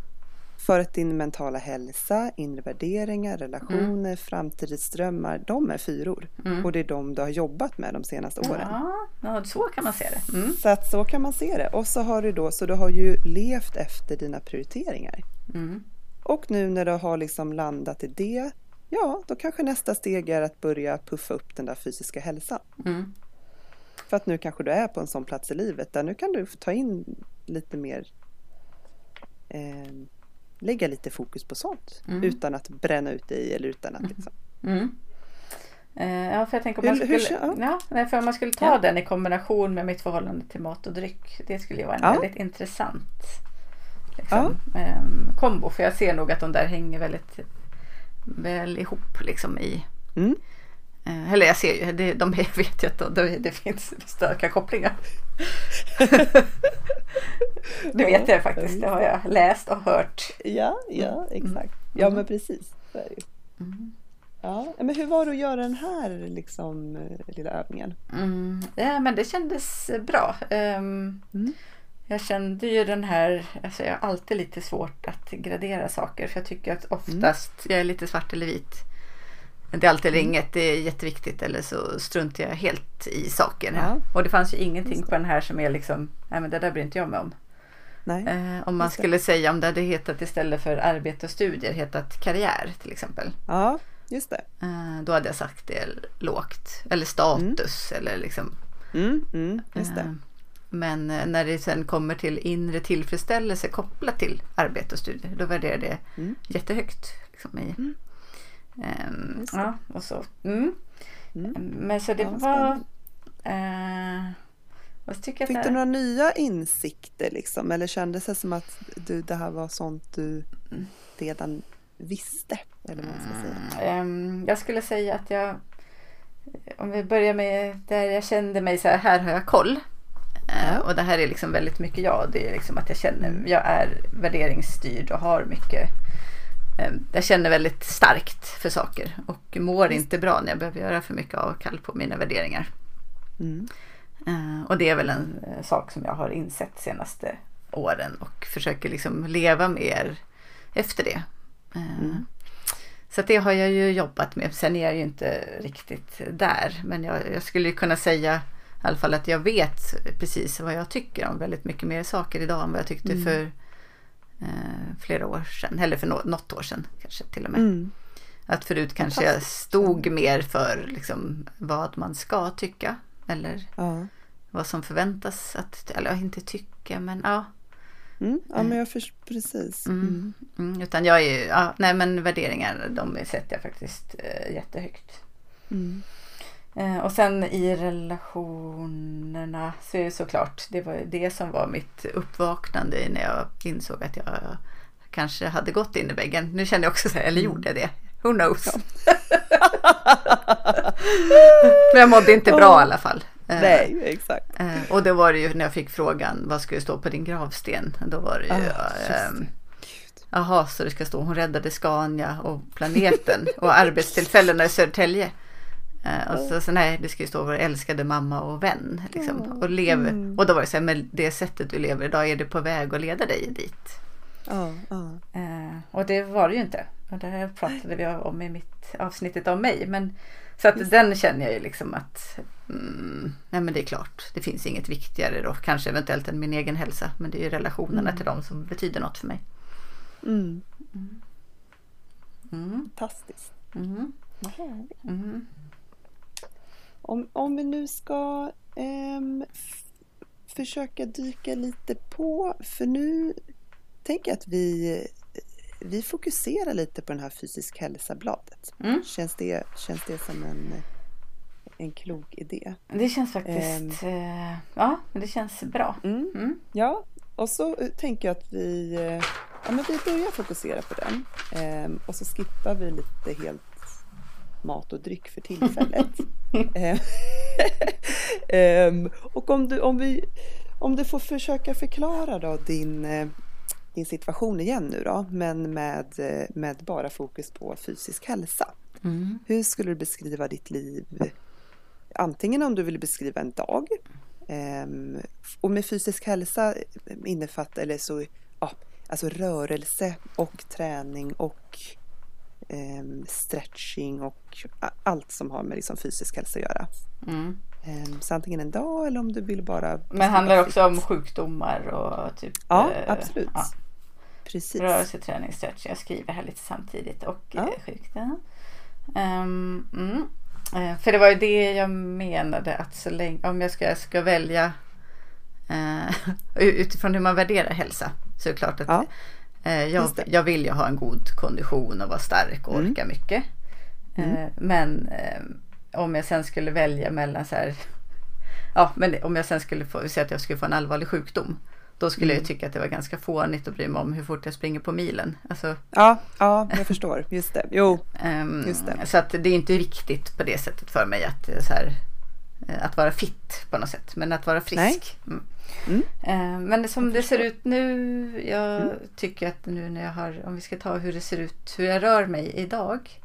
För att din mentala hälsa, inre värderingar, relationer, framtidsdrömmar, de är fyror. Mm. Och det är de du har jobbat med de senaste åren. Ja, ja, så kan man se det. Mm. Så att så kan man se det. Och så har du då, så du har ju levt efter dina prioriteringar. Mm. Och nu när du har liksom landat i det, ja, då kanske nästa steg är att börja puffa upp den där fysiska hälsan. Mm. För att nu kanske du är på en sån plats i livet där nu kan du ta in lite mer eh, lägga lite fokus på sånt Mm. utan att bränna ut dig eller utan att liksom. Mm. Eh, ja, för jag tänker om man Hur- hur skulle, ja, för om man skulle ta Ja. den i kombination med mitt förhållande till mat och dryck. Det skulle ju vara en Ja. väldigt intressant liksom, ehm, kombo. För jag ser nog att de där hänger väldigt väl ihop liksom i Mm. Eh, Eller jag ser ju, det, de vet ju att det, det finns starka kopplingar. det vet jag faktiskt, det har jag läst och hört. Ja, ja, exakt. Ja, men precis. Det ju. Mm. Ja, men hur var det att göra den här liksom, eh, lilla övningen? Mm, ja, men det kändes bra. Ehm, Mm. Jag kände ju den här, alltså jag har alltid lite svårt att gradera saker för jag tycker att oftast, jag är lite svart eller vit. Det är alltid eller inget, det är jätteviktigt eller så struntar jag helt i saken. Ja. Och det fanns ju ingenting på den här som är liksom, nej men det där bryr inte jag mig om. Eh, om man skulle säga om det hade hetat istället för arbete och studier hetat karriär till exempel. Ja, just det. Eh, då hade jag sagt det lågt. Eller status eller liksom. Mm, mm, just det. Eh, Men eh, när det sen kommer till inre tillfredsställelse kopplat till arbete och studier, då värderar det Mm. jättehögt. Liksom i, Mm. Det. ja, och så. Mm. Mm. Men så det Ja, var... Eh, vad tycker jag Fick du några nya insikter liksom? Eller kändes det som att du, det här var sånt du redan visste? Eller vad man ska säga. Ehm, jag skulle säga att jag, om vi börjar med där jag kände mig så här, här har jag koll. Eh, Ja. Och det här är liksom väldigt mycket jag. Det är liksom att jag känner, jag är värderingsstyrd och har mycket, eh, jag känner väldigt starkt för saker och mår inte bra när jag behöver göra för mycket avkall på mina värderingar. Mm. Eh, Och det är väl en eh, sak som jag har insett senaste åren och försöker liksom leva mer efter det. Eh, Mm. Så det har jag ju jobbat med. Sen är jag ju inte riktigt där. Men jag, jag skulle kunna säga i alla fall att jag vet precis vad jag tycker om väldigt mycket mer saker idag än vad jag tyckte Mm. för eh, flera år sedan, eller för något år sedan kanske till och med. Mm. Att förut kanske jag stod mer för liksom, vad man ska tycka eller Ja. vad som förväntas att, eller inte tycka men ja. Mm. ja, men jag förstår precis. Mm. Mm. Mm, utan jag är ju, ja, nej men värderingar de sätter jag faktiskt eh, jättehögt. Mm. Eh, och sen i relationerna så är det såklart, det var det som var mitt uppvaknande när jag insåg att jag kanske hade gått in i väggen. Nu känner jag också så här, eller gjorde jag det? Who knows? Men jag mådde inte bra i alla fall. Eh, Nej, exakt. eh, och det var det ju när jag fick frågan, vad ska det stå på din gravsten? Då var det ju, ehm, jaha, så det ska stå, hon räddade Scania och planeten och arbetstillfällena i Södertälje. Eh, och så, så nej, det ska ju stå vår älskade mamma och vän. Liksom. Och, lev, Mm. och då var det så här, men det sättet du lever idag, är det på väg att leda dig dit? Ja. Eh, och det var det ju inte. Och det pratade vi om i mitt avsnittet om mig. Men, så att den känner jag ju liksom att mm, nej men det är klart, det finns inget viktigare då. Kanske eventuellt än min egen hälsa. Men det är ju relationerna Mm. till dem som betyder något för mig. Mm. Mm, Fantastiskt. mm, mm. Om, om vi nu ska ehm, f- försöka dyka lite på, för nu tänker jag att vi, vi fokuserar lite på den här fysisk hälsa-bladet. Mm. Känns, det, känns det som en, en klok idé? Det känns faktiskt, eh, ja men det känns bra. Mm. Mm. Ja, och så eh, tänker jag att vi, eh, ja, men vi börjar fokusera på den. Ehm, och så skippar vi lite helt mat och dryck för tillfället. Ehm, och om du, om, vi, om du får försöka förklara då din, eh, din situation igen nu då, men med, eh, med bara fokus på fysisk hälsa. Mm. Hur skulle du beskriva ditt liv? Antingen om du vill beskriva en dag. ehm, och med fysisk hälsa innefattar, eller så, ja, alltså rörelse och träning och stretching och allt som har med liksom fysisk hälsa att göra. Mm. Ehm, så antingen en dag eller om du vill bara... Men handlar det också om sjukdomar och typ Ja, eh, absolut. ja. Precis. Rörelse, träning, stretch. Jag skriver här lite samtidigt och Ja. ja. sjukdom. Ehm, mm. Eh, för det var ju det jag menade att så länge, om jag ska, ska välja eh, utifrån hur man värderar hälsa så är det klart att Ja, eh, jag, just det. jag vill ju ha en god kondition och vara stark och Mm. orka mycket. Mm. Eh, men eh, om jag sen skulle välja mellan så här Ja men om jag sen skulle få säga att jag skulle få en allvarlig sjukdom Då skulle Mm. jag tycka att det var ganska fånigt att bry mig om hur fort jag springer på milen. Alltså, ja, ja, jag förstår. Just det. Jo, ehm, Just det. Så att det är inte viktigt på det sättet för mig att, eh, så här, eh, att vara fit på något sätt. Men att vara frisk. Mm. Mm. Eh, Men som det ser ut nu, jag Mm. tycker att nu när jag har, om vi ska ta hur det ser ut, hur jag rör mig idag.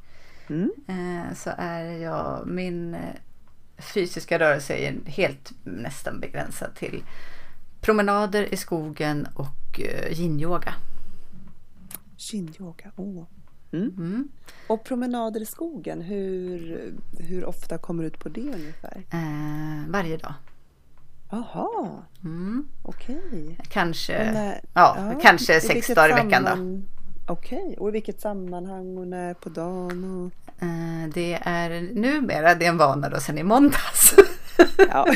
mm. eh, Så är jag, min eh, fysiska rörelse är helt nästan begränsad till promenader i skogen och yin-yoga. Yin-yoga. Åh. Mm. Mm. Och promenader i skogen, hur, hur ofta kommer du ut på det ungefär? Eh, varje dag. Jaha, Mm. okej. Kanske, när- ja, kanske i sex dagar i veckan då. Okej, och i vilket sammanhang och när på dagen? Och... Eh, det är numera, det är en vana då sen i måndags. Ja.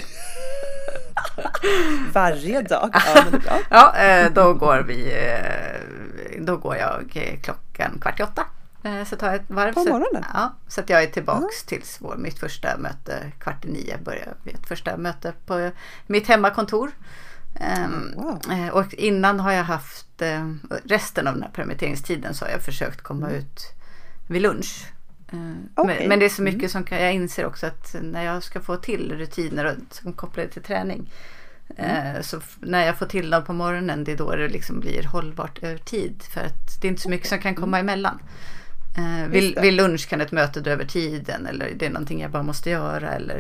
Varje dag? Ja, bra. ja, eh, då går vi, eh, då går jag klockan kvart i åtta. Eh, Så tar jag ett varv. På så, morgonen? Ja, så att jag är tillbaks tills vår, mitt första möte kvart i nio börjar vi ett första möte på mitt hemmakontor. Ehm, Wow. eh, Och innan har jag haft, eh, resten av den här permitteringstiden så har jag försökt komma Mm. ut vid lunch. Okej. Men, det är så mycket Mm. som kan, jag inser också att när jag ska få till rutiner och, som kopplar till träning. Mm. Så när jag får till dem på morgonen det är då det liksom blir hållbart över tid. För att det är inte så mycket som kan komma emellan. Eh, vid, vid lunch kan ett möte dra över tiden eller det är någonting jag bara måste göra. Eller,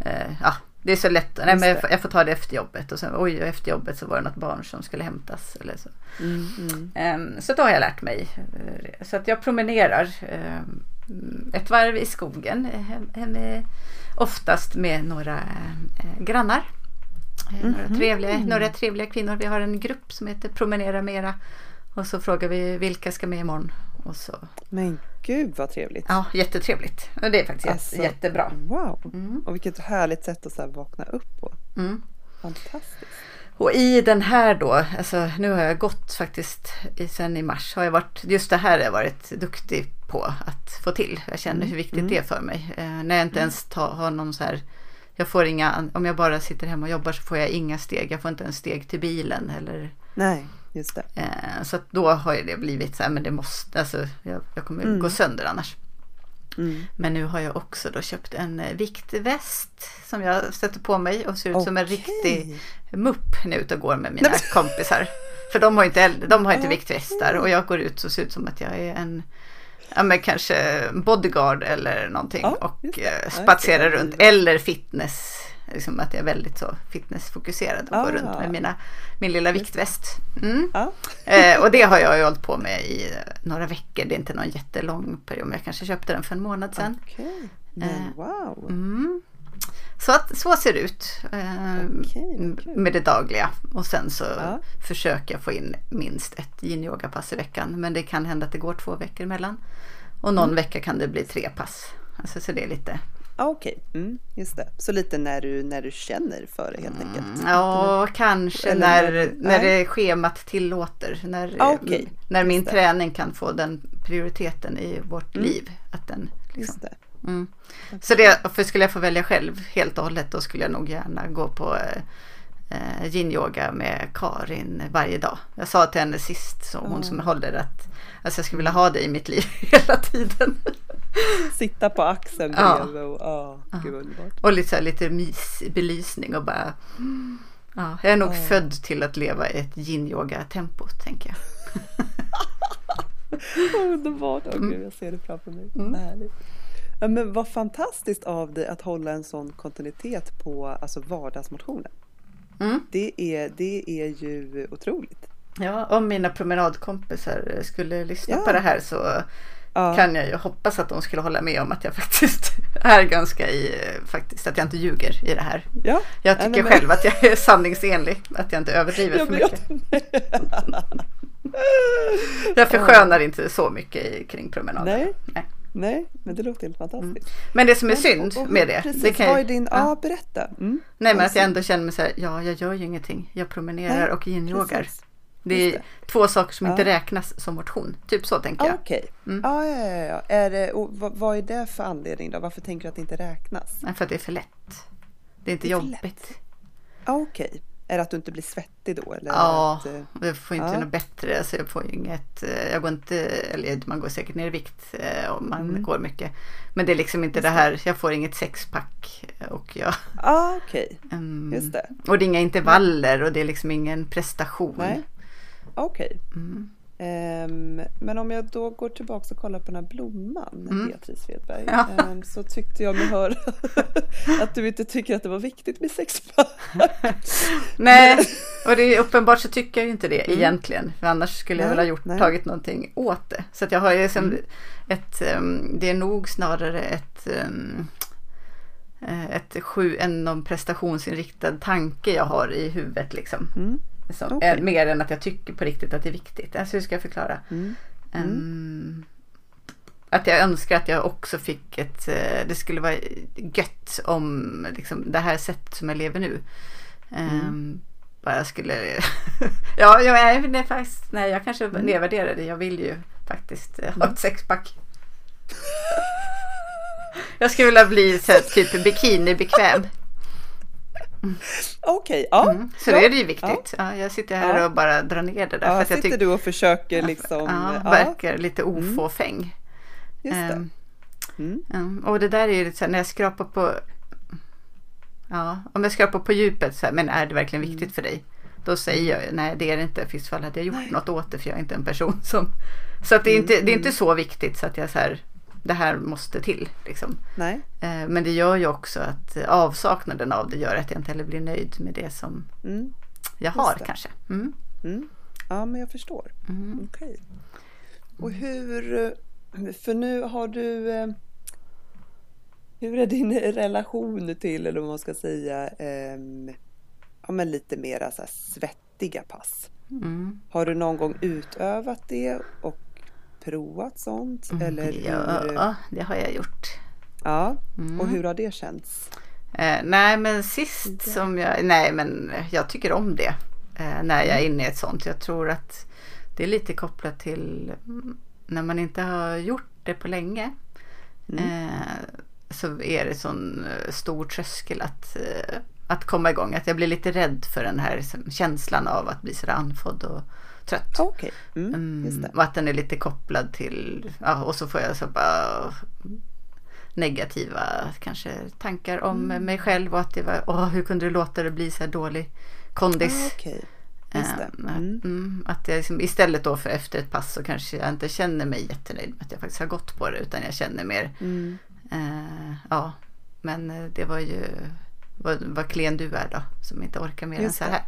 eh, ja, det är så lätt. Nej, men jag, får- jag får ta det efter jobbet och sen oj, och efter jobbet så var det något barn som skulle hämtas. Eller så. Mm, mm. Ehm, Så då har jag lärt mig. eh, Så att jag promenerar ehm, ett varv i skogen. hem- hem- eh, Oftast med några eh, grannar. Eh, några, trevliga, några trevliga kvinnor. Vi har en grupp som heter Promenera Mera. Och så frågar vi vilka ska med imorgon. Och så. Men gud vad trevligt. Ja, jättetrevligt. Och det är faktiskt Alltså, jättebra. Wow, Mm. och vilket härligt sätt att så vakna upp på. Mm. Fantastiskt. Och i den här då, alltså nu har jag gått faktiskt i, sen i mars, har jag varit, just det här har jag varit duktig på att få till. Jag känner hur viktigt det är för mig. Eh, när jag inte ens ta, har någon så här, jag får inga, om jag bara sitter hemma och jobbar så får jag inga steg. Jag får inte ens steg till bilen eller Nej, just det. Eh, så att då har det blivit så här, men det måste, alltså jag, jag kommer Mm. gå sönder annars. Mm. Men nu har jag också då köpt en eh, viktväst som jag sätter på mig och ser ut som en riktig mupp när jag ute och går med mina kompisar. För de har inte, de har inte viktvästar och jag går ut och ser ut som att jag är en Ja men kanske bodyguard eller någonting Ja, och eh, spatserar runt. Eller fitness. Liksom att jag är väldigt så fitnessfokuserad och går Ah. runt med mina, min lilla viktväst. Mm. Ja. Eh, och det har jag ju hållit på med i några veckor. Det är inte någon jättelång period. Men jag kanske köpte den för en månad sedan. Men Eh, wow. Mm. Så, att, så ser det ut eh, kul. med det dagliga. Och sen så Ja. försöker jag få in minst ett yin-yoga-pass i veckan. Men det kan hända att det går två veckor emellan. Och någon Mm. vecka kan det bli tre pass. Alltså, så det är lite... Ah, Okej, mm, just det. Så lite när du, när du känner för det helt enkelt. Mm, Ja, kanske Eller när, när- det schemat tillåter. När, Ah, okej. när min träning kan få den prioriteten i vårt Mm. liv. Att den, liksom. Just det. mm. Så det, för skulle jag få välja själv helt och hållet då skulle jag nog gärna gå på eh, eh, yin-yoga med Karin varje dag. Jag sa till henne sist, så hon Ah. som håller att alltså jag skulle vilja ha det i mitt liv hela tiden. Sitta på axeln Ja. bredvid och ah, gud vad underbart. Och lite, så här, lite mysbelysning och bara Ja, jag är nog Ja. född till att leva i ett yin-yoga-tempo, tänker jag. Underbart! Mm. gud, jag ser det framför mig. Härligt. Ja, men vad fantastiskt av dig att hålla en sån kontinuitet på alltså vardagsmotionen. Mm. Det är, det är ju otroligt. Ja, om mina promenadkompisar skulle lyssna Ja. på det här så Ja. kan jag ju hoppas att de skulle hålla med om att jag faktiskt är ganska i, faktiskt att jag inte ljuger i det här. Ja. Jag Ja, tycker men- själv att jag är sanningsenlig, att jag inte överdriver Ja, för men mycket. jag- Jag förskönar inte så mycket i, kring promenader. Nej. Nej. Nej, men det låter helt fantastiskt. Men det som är Men- synd och- och med det, Precis, det kan vad är jag, din... ja. Ja, berätta. Mm. Nej men att Alltså, jag ändå känner mig så här, ja jag gör ju ingenting. Jag promenerar Nej, och yin-yogar. Det är Just två saker som Ja. inte räknas som motion. Typ så tänker jag. Okej. Mm. Ja, ja, ja, ja. Är det, och vad, vad är det för anledning då? Varför tänker du att det inte räknas? Nej, För att det är för lätt. Det är inte Det är jobbigt. Ja, Okej. Är det att du inte blir svettig då? Eller Ja, Att, eh, jag får inte Ja. något bättre. Alltså jag får inget, eh, jag går inte, eller man går säkert ner i vikt eh, om man Mm. går mycket. Men det är liksom inte det här, jag får inget sexpack och jag, Ja, okej. mm, Just det. och det är inga intervaller och det är liksom ingen prestation. Nej. Okej. Mm. Ehm, men om jag då går tillbaka och kollar på den här blomman, Mm. Beatrice Svedberg, Ja. ehm, så tyckte jag mig höra att du inte tycker att det var viktigt med sexpack. Nej, och det är uppenbart så tycker jag ju inte det Mm. egentligen. För annars skulle jag Nej, väl ha gjort, nej. tagit någonting åt det. Så jag har ju som Mm. ett, um, det är nog snarare ett, um, eh, ett sju, en någon prestationsinriktad tanke jag har i huvudet liksom. Mm. Som, Okej. är, mer än att jag tycker på riktigt att det är viktigt. Alltså hur ska jag förklara? Mm. Ehm, att jag önskar att jag också fick ett, eh, det skulle vara gött om liksom, det här sättet som jag lever nu. Um, bara jag skulle, ja, jag är är faktiskt, nej jag kanske Mm. nedvärderar det. Jag vill ju faktiskt eh, ha ett sexpack. jag skulle vilja bli så här, typ bikini-bekväm. Okej, ja. Mm. Så ja. då är det ju viktigt. Ja, jag sitter här Ja. och bara drar ner det där. Ja, för att jag sitter du och försöker liksom... ja, ja, verkar lite ofåfäng. just det. Ehm, Mm. Ja, och det där är ju lite så här, när jag skrapar på Ja, om jag skrapar på djupet så här, men är det verkligen Mm. viktigt för dig? Då säger jag nej det är det inte, i fall hade jag gjort något åt det för jag är inte en person som Så att det är inte, Mm, det är inte så viktigt så att jag så här Det här måste till liksom. Nej, Eh, Men det gör ju också att eh, avsaknaden av det gör att jag inte heller blir nöjd med det som mm. jag har kanske. Mm. Mm. Ja, men jag förstår. Mm. Okej. Och hur... För nu har du... eh, Hur är din relation till, eller vad man ska säga, ehm, ja, men lite mera så svettiga pass. Mm. Har du någon gång utövat det och provat sånt? Eller hur, Mm. Ja, det har jag gjort. ja. Mm. och hur har det känts? Eh, nej men sist som jag, nej men jag tycker om det. Eh, när jag är inne i ett sånt. Jag tror att det är lite kopplat till mm, när man inte har gjort det på länge. Eh, så är det sån eh, stor tröskel att, eh, att komma igång. Att jag blir lite rädd för den här liksom, känslan av att bli sådär andfådd och trött. Okej, mm, Mm, och att den är lite kopplad till, ja, och så får jag så bara negativa kanske tankar om Mm. mig själv och att det var, åh hur kunde du låta det bli så här dålig kondis. Ah, Okej, just det. Eh, Mm. mm, att jag liksom, istället då för efter ett pass så kanske jag inte känner mig jättenöjd med att jag faktiskt har gått på det utan jag känner mer, Mm. eh, ja men eh, det var ju, vad, vad klen du är då som inte orkar mer än Just så det.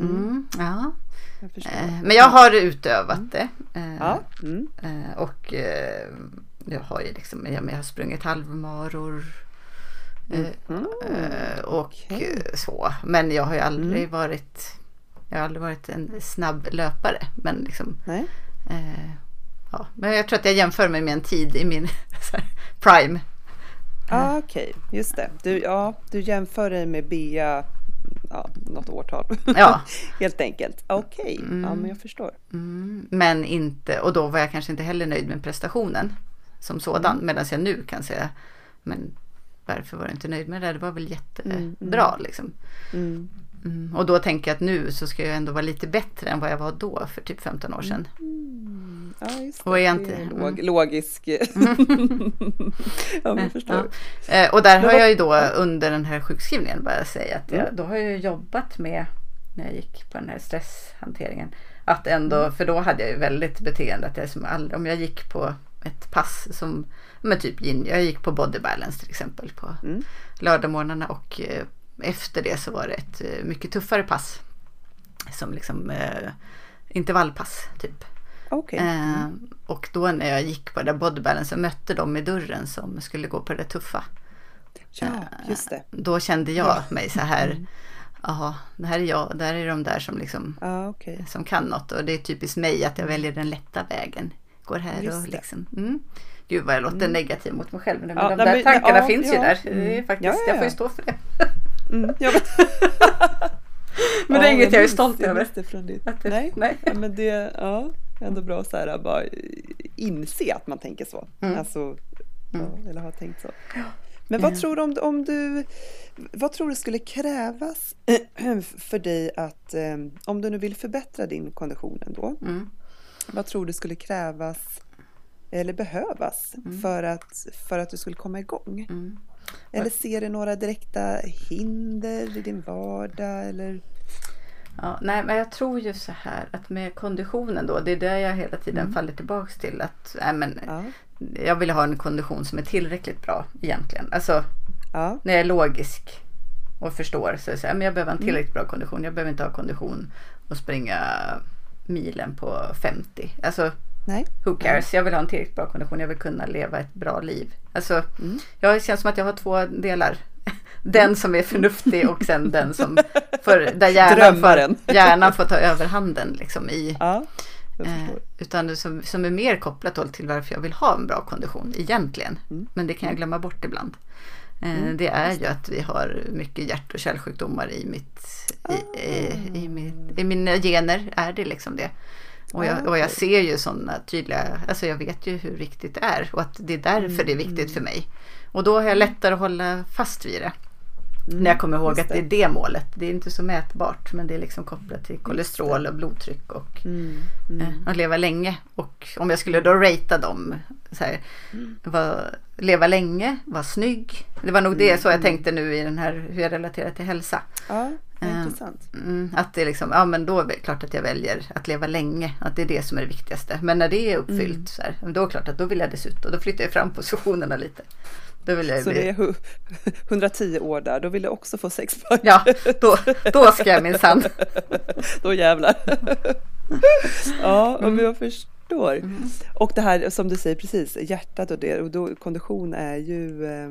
Mm, ja. Jag Men jag har utövat det. Ja, mm. Och jag har ju liksom, jag har sprungit halvmaror. Mm. Och eh, så. Men jag har ju aldrig Mm. varit Jag har aldrig varit en snabb löpare. Men liksom eh, Ja, men jag tror att jag jämför mig med en tid i min prime. Ah, Okej, just det. Du, ja, du jämför dig med Bea, ja, något årtal. Ja. Helt enkelt. Okej, ja men jag förstår. Mm, men inte, och då var jag kanske inte heller nöjd med prestationen som sådan. Mm. Medan jag nu kan säga, men varför var du inte nöjd med det? Det var väl jättebra Mm, mm. liksom. Mm. Mm, och då tänker jag att nu så ska jag ändå vara lite bättre än vad jag var då för typ 15 år sedan. Mm. Ja, just det. Och jag det är mm. log, logisk. ja, men förstår. Eh, och där Men har jag ju då under den här sjukskrivningen bara säga att jag, Mm. då har jag jobbat med när jag gick på den här stresshanteringen. Att ändå, Mm. för då hade jag ju väldigt beteende att jag som aldrig, om jag gick på ett pass som, med typ yin, jag gick på body balance till exempel på Mm. lördagmorgnarna och eh, efter det så var det ett eh, mycket tuffare pass. Som liksom eh, intervallpass typ. Okej. Eh, och då när jag gick på det där body balance mötte dem i dörren som skulle gå på det tuffa. Ja, just det. Då kände jag Ja. mig så här. Jaha, det här är jag. Där är de där som liksom Ja, okej. som kan något. Och det är typiskt mig att jag väljer den lätta vägen. Går här Just och liksom. Mm. Gud vad jag låter negativ mot mig själv. Men Ja, de där men- tankarna ja, finns ju där. Det är Mm. faktiskt, Ja, ja, Jag får ju stå för det. Mm. Ja, men, Men det är Ja, inget jag är stolt jag över. det från ditt. Att det- Nej, nej. Ja, men det ja, ändå bra så här bara inse att man tänker så. Mm. Alltså, ja, eller har tänkt så. Men Mm. vad tror du om, om du, vad tror du skulle krävas för dig att, eh, om du nu vill förbättra din kondition ändå, Mm. vad tror du skulle krävas eller behövas för, att, för att du skulle komma igång? Mm. Eller ser du några direkta hinder i din vardag? Eller? Ja, nej, men jag tror ju så här att med konditionen då, det är det jag hela tiden faller tillbaks till. Att nej, men, Ja, jag vill ha en kondition som är tillräckligt bra egentligen. Alltså ja, när jag är logisk och förstår så så här, men jag behöver en tillräckligt bra kondition. Jag behöver inte ha kondition och springa milen på 50. Alltså nej. who cares? Jag vill ha en tillräckligt bra kondition. Jag vill kunna leva ett bra liv. Alltså, Mm. jag känns som att jag har två delar. Den som är förnuftig och sen den som för, där hjärnan får, hjärnan får ta överhanden liksom i Ja, Eh, utan som, som är mer kopplat till varför jag vill ha en bra kondition egentligen. Mm. Men det kan jag glömma bort ibland. Eh, det är ju att vi har mycket hjärt och kärlsjukdomar i, mitt, i, i, i, mitt, i mina gener. Är det liksom det. Och jag, och jag okej. ser ju sådana tydliga, alltså jag vet ju hur viktigt det är och att det är därför det är viktigt för mig. Och då har jag lättare att hålla fast vid det. När jag kommer ihåg att det är det målet. Det är inte så mätbart men det är liksom kopplat till kolesterol och blodtryck och Mm, eh, att leva länge. Och om jag skulle då ratea dem. Så här, var, leva länge, vara snygg. Det var nog det så jag tänkte nu i den här hur jag relaterar till hälsa. Ja, Eh, intressant. Mm, att det är liksom, ja men då är det klart att jag väljer att leva länge. Att det är det som är det viktigaste. Men när det är uppfyllt så här, då är det klart att då vill jag dessutom, då flyttar jag fram positionerna lite. Då vill jag Så bli, det är hu- 110 år där, då vill du också få sexpack. Ja, då, då ska jag minsann. Då jävlar. ja, Mm. men jag förstår. Och det här som du säger precis, hjärtat och det, och då, kondition är ju, eh,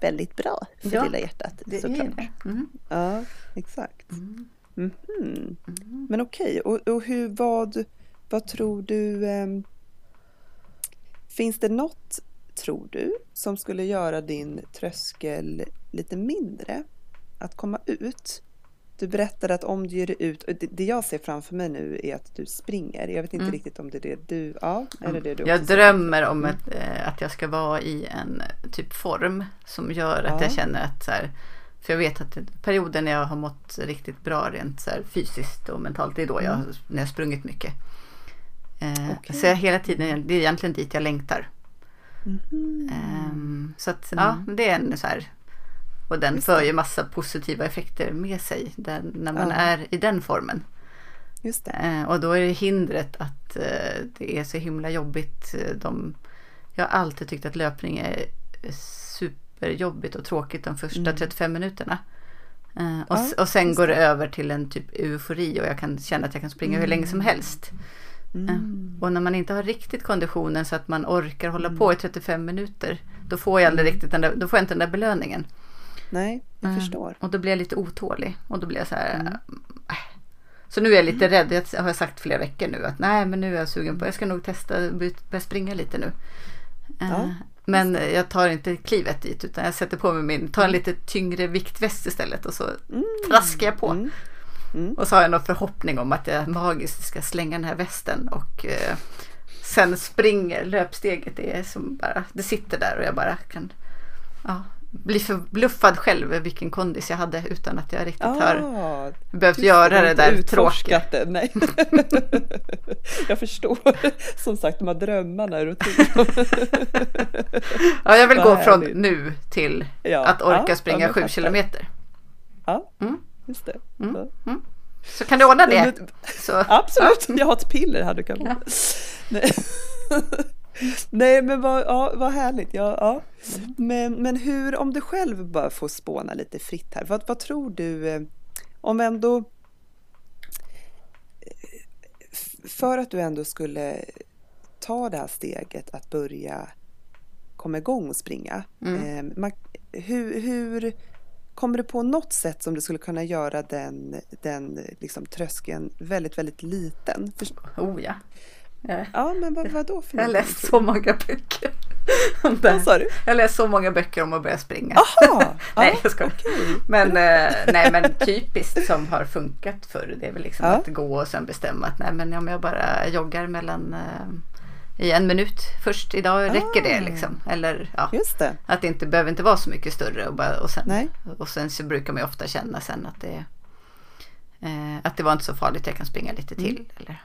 väldigt bra för Ja, lilla hjärtat. Det såklart. är det. Mm. Ja, exakt. Mm. Mhm. Mm. Men okej, och, och hur, vad, vad tror du? ehm, finns det något, tror du, som skulle göra din tröskel lite mindre att komma ut? Du berättade att om du ger dig ut, det, jag ser framför mig nu är att du springer. Jag vet inte Mm. riktigt om det är det du, ja, är det det du Jag också ser? drömmer om ett, eh, att jag ska vara i en eh, typ form som gör att Ja. jag känner att så här, för jag vet att perioden när jag har mått riktigt bra rent så här, fysiskt och mentalt, det är då jag, Mm. när jag har sprungit mycket. Eh, Okej. Så jag hela tiden, det är egentligen dit jag längtar. Mhm. Ehm, så att, ja, det är en så här, och den Just för ju massa positiva effekter med sig den, när man Ja. är i den formen. Just det. Eh, och då är det hindret att eh, det är så himla jobbigt. Eh, De, jag har alltid tyckt att löpning är superjobbigt och tråkigt de första Mm. 35 minuterna. Och, Ja, och sen går det över till en typ eufori och jag kan känna att jag kan springa hur länge som helst. Mm. Och när man inte har riktigt konditionen så att man orkar hålla på i 35 minuter. Då får jag aldrig riktigt den där, då får jag inte den där belöningen. Nej, jag Mm. förstår. Och då blir jag lite otålig. Och då blir jag så här. Mm. äh. Så nu är jag lite rädd. Jag har sagt flera veckor nu att nej men nu är jag sugen på. Jag ska nog testa börja springa lite nu. Eh, Ja, men jag tar inte klivet dit utan jag sätter på mig min, tar en lite tyngre viktväst istället och så traskar jag på. Mm. Mm. Och så har jag någon förhoppning om att jag magiskt ska slänga den här västen och eh, sen springer löpsteget. Det är som bara, det sitter där och jag bara kan ja, bli förbluffad själv vilken kondis jag hade utan att jag riktigt har Ah, behövt just det, göra har det där tråkiga. det, nej. jag förstår. Som sagt, de här drömmarna rutin. Ja, jag vill Vad gå från nu till Ja, att orka ja, ja, springa men sju kilometer. Ja, Mm. just det. Mm. Ja. Mm. Så kan du ordna det? Absolut, jag har ett piller här du kan Ja. Nej. Men vad, ja, vad härligt. Ja, ja. Men, men hur, om du själv bara får spåna lite fritt här, vad, vad tror du eh, om ändå eh, för att du ändå skulle ta det här steget att börja komma igång och springa. Mm. Eh, man, hur, hur kommer du på något sätt som du skulle kunna göra den, den liksom, tröskeln väldigt, väldigt liten? Oh ja. Jag ja, men vad, vad då för jag har läst så många böcker. om det. Vad sa du? Jag har läst så många böcker om att börja springa. Jaha! Nej, ja, jag skojar. okej. Men, eh, nej, men typiskt som har funkat förr det är väl liksom Ja. att gå och sen bestämma att nej, men om jag bara joggar mellan eh, i en minut först idag räcker det Ah. liksom. Eller ja, det. att det inte behöver inte vara så mycket större och, bara, och, sen, Nej. och sen så brukar man ju ofta känna sen att det eh, att det var inte så farligt, jag kan springa lite till. Eller,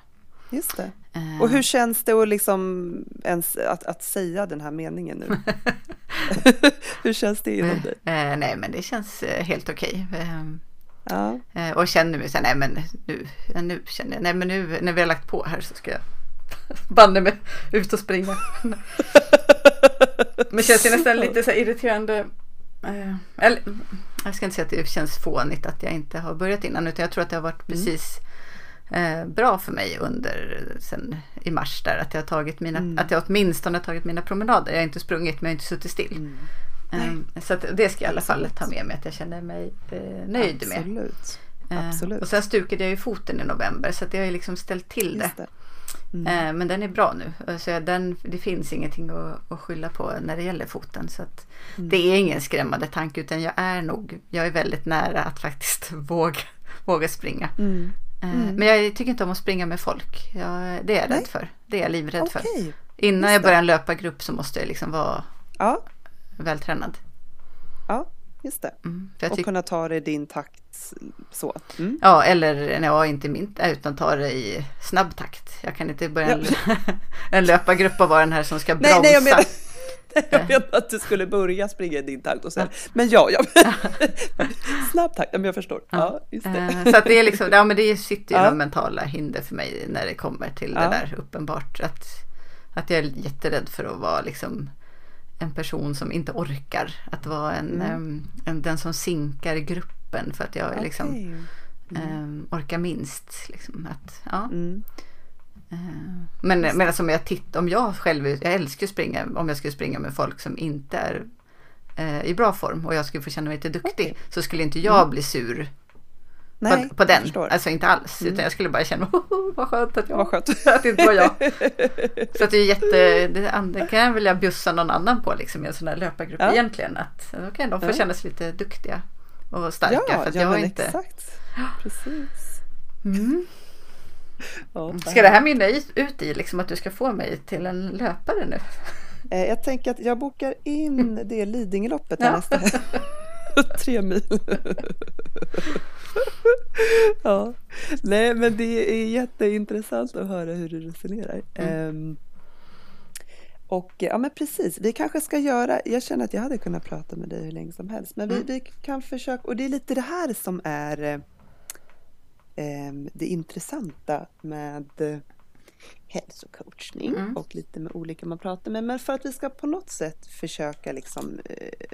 Just det. eh, Och hur känns det att, liksom ens, att, att säga den här meningen nu? hur känns det inom dig? eh, nej men det känns eh, helt okej. Eh, Ja, Och känner mig så här, nej men nu, nu känner jag, nej men nu när vi har lagt på här så ska jag banne mig ut och springa. men det känns ju nästan lite så här irriterande. Eller, jag ska inte säga att det känns fånigt att jag inte har börjat innan utan jag tror att det har varit precis eh, bra för mig under sen i mars där att jag har tagit mina, Mm. att jag åtminstone har tagit mina promenader. Jag har inte sprungit men jag har inte suttit still. Mm. Eh, så det ska jag i alla fall ta med mig att jag känner mig eh, nöjd med. absolut. Eh, Absolut. Och sen stukade jag ju foten i november så att det har ju liksom ställt till det. Det. Mm. Eh, Men den är bra nu. Så den, det finns ingenting att, att skylla på när det gäller foten. Så Mm. Det är ingen skrämmande tanke utan jag är nog, jag är väldigt nära att faktiskt våga, våga springa. Mm. Eh, Mm. Men jag tycker inte om att springa med folk. Jag, det är jag Nej. rädd för. Det är jag livrädd för. Okej. Innan jag börjar en löpargrupp så måste jag liksom vara Ja, vältränad. ja, just det. Mm. För Och kunna ta det i din takt så. Mm. ja, eller ja, inte min, utan ta det i snabb takt. Jag kan inte börja en, en löpargrupp och vara den här som ska bromsa. Nej, nej, jag menar, menar att du skulle börja springa i din takt och sen, men ja, ja. snabb takt, ja, men jag förstår. Ja. Eh, Så att det är liksom, ja men det sitter ju Ja. mentala hinder för mig när det kommer till det Ja. där uppenbart. Att, att jag är jätterädd för att vara liksom en person som inte orkar. Att vara en, Mm. en den som sinkar i gruppen för att jag är liksom em, orkar minst. Liksom, att, ja. Mm. Eh, Men, men alltså om jag tittar, om jag själv, jag älskar att springa, om jag skulle springa med folk som inte är eh, i bra form och jag skulle få känna mig lite duktig så skulle inte jag bli sur Nej, på, på den. Alltså inte alls. Utan jag skulle bara känna oh, vad skönt att jag Vad skönt. att det inte var jag. Så att det är jätte, det kan jag vilja bjussa någon annan på liksom i en sån här löpargrupp Ja. egentligen. Att okej, de får Ja. känna sig lite duktiga och starka. Ja, för att ja jag inte... exakt. Precis. Mm. Ska det här mynna ut i liksom att du ska få mig till en löpare nu? Eh, Jag tänker att jag bokar in det Lidingöloppet Ja. nästa tre mil. ja, nej men det är jätteintressant att höra hur du resonerar. Ehm, och ja men precis, vi kanske ska göra, jag känner att jag hade kunnat prata med dig hur länge som helst, men vi, Mm. vi kan försöka, och det är lite det här som är eh, det intressanta med eh, hälsocoachning Mm. och lite med olika man pratar med. Men för att vi ska på något sätt försöka liksom eh,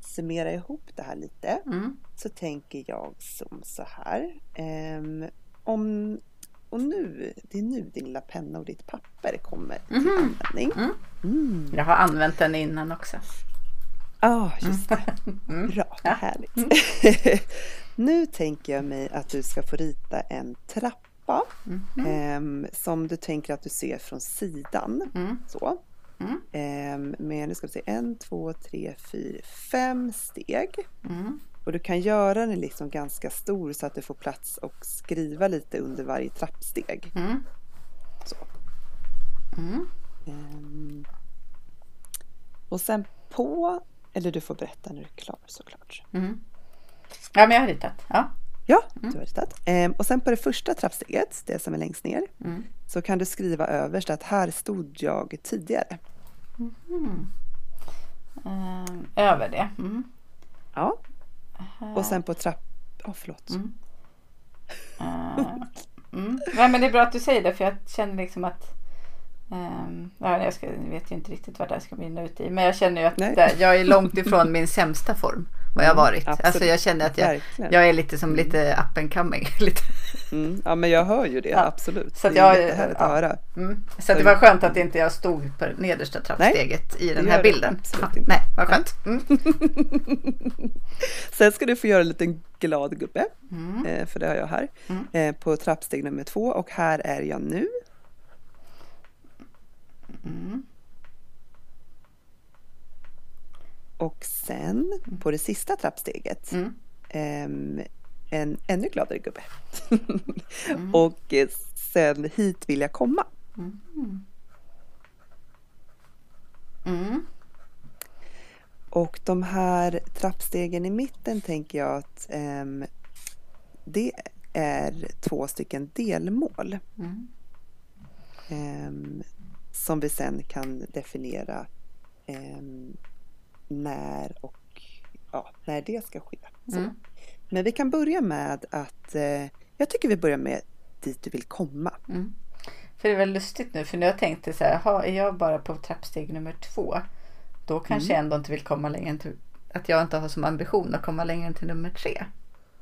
summera ihop det här lite Mm. så tänker jag som så här. Ehm, om, och nu, det är nu din lilla penna och ditt papper kommer till Mhm. användning. Mm. Mm. Jag har använt den innan också. Ja, just det. Mm. Bra, Ja. härligt. nu tänker jag mig att du ska få rita en trappa Mhm. ehm, som du tänker att du ser från sidan. Mm. Så. Mm. Ehm, med, nu ska vi se, en, två, tre, fyra, fem steg. Mm. Och du kan göra den liksom ganska stor så att du får plats och skriva lite under varje trappsteg. Mm. Så. Mm. Ehm, och sen på, eller du får berätta när du är klar såklart. Mm. Ja, men jag har ritat. Ja. Ja, du har ritat. Ehm, och sen på det första trappsteget, det som är längst ner, Mm. så kan du skriva överst att här stod jag tidigare. Mm. Eh, över det. Mm. Ja. Och sen på trapp... Ja, förlåt. Mm. Eh, mm. Nej, men det är bra att du säger det för jag känner liksom att ja, jag, ska, jag vet ju inte riktigt vad det här ska mynna ut i. Men jag känner ju att Nej. det, jag är långt ifrån min sämsta form. Vad jag har varit. absolut. Alltså jag känner att jag, jag är lite som lite up and coming. lite. Mm. Ja, men jag hör ju det, Ja. absolut. Så det är jättehärligt ja. att höra. Mm. Så att det var skönt att inte jag stod på nedersta trappsteget i den det här bilden. Ja, nej, vad skönt. Mm. Sen ska du få göra en liten glad gubbe, Mm. eh, för det har jag här, Mm. eh, på trappsteg nummer två och här är jag nu. Mm. Och sen på det sista trappsteget Mm. ehm, en ännu gladare gubbe. Mm. och sen hit vill jag komma. Mm. Mm. Och de här trappstegen i mitten tänker jag att ehm, det är två stycken delmål. Mm. Som vi sen kan definiera ehm, när och ja, när det ska ske. Mm. Men vi kan börja med att eh, jag tycker vi börjar med dit du vill komma. Mm. För det är väl lustigt nu för nu har jag tänkt så här, är jag bara på trappsteg nummer två då kanske jag ändå inte vill komma längre än till, att jag inte har som ambition att komma längre än till nummer tre.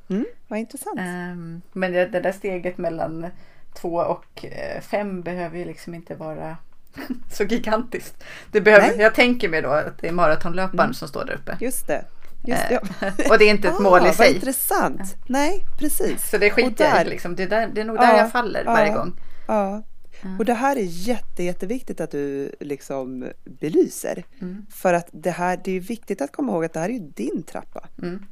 Mm, vad intressant. Ehm, men det, det där steget mellan två och eh, fem behöver ju liksom inte vara så gigantiskt. Det behöver, Nej. jag tänker mig då att det är maratonlöparen som står där uppe. Just det. Just det. Eh, och det är inte ett mål i vad sig. intressant. Nej, precis. Så det skiter jag i. Liksom. Det, är där, det är nog där Ja, jag faller varje ja. gång. Ja. Och det här är jätte, jätteviktigt att du liksom belyser. Mm. För att det här, det är viktigt att komma ihåg att det här är din trappa. Mm.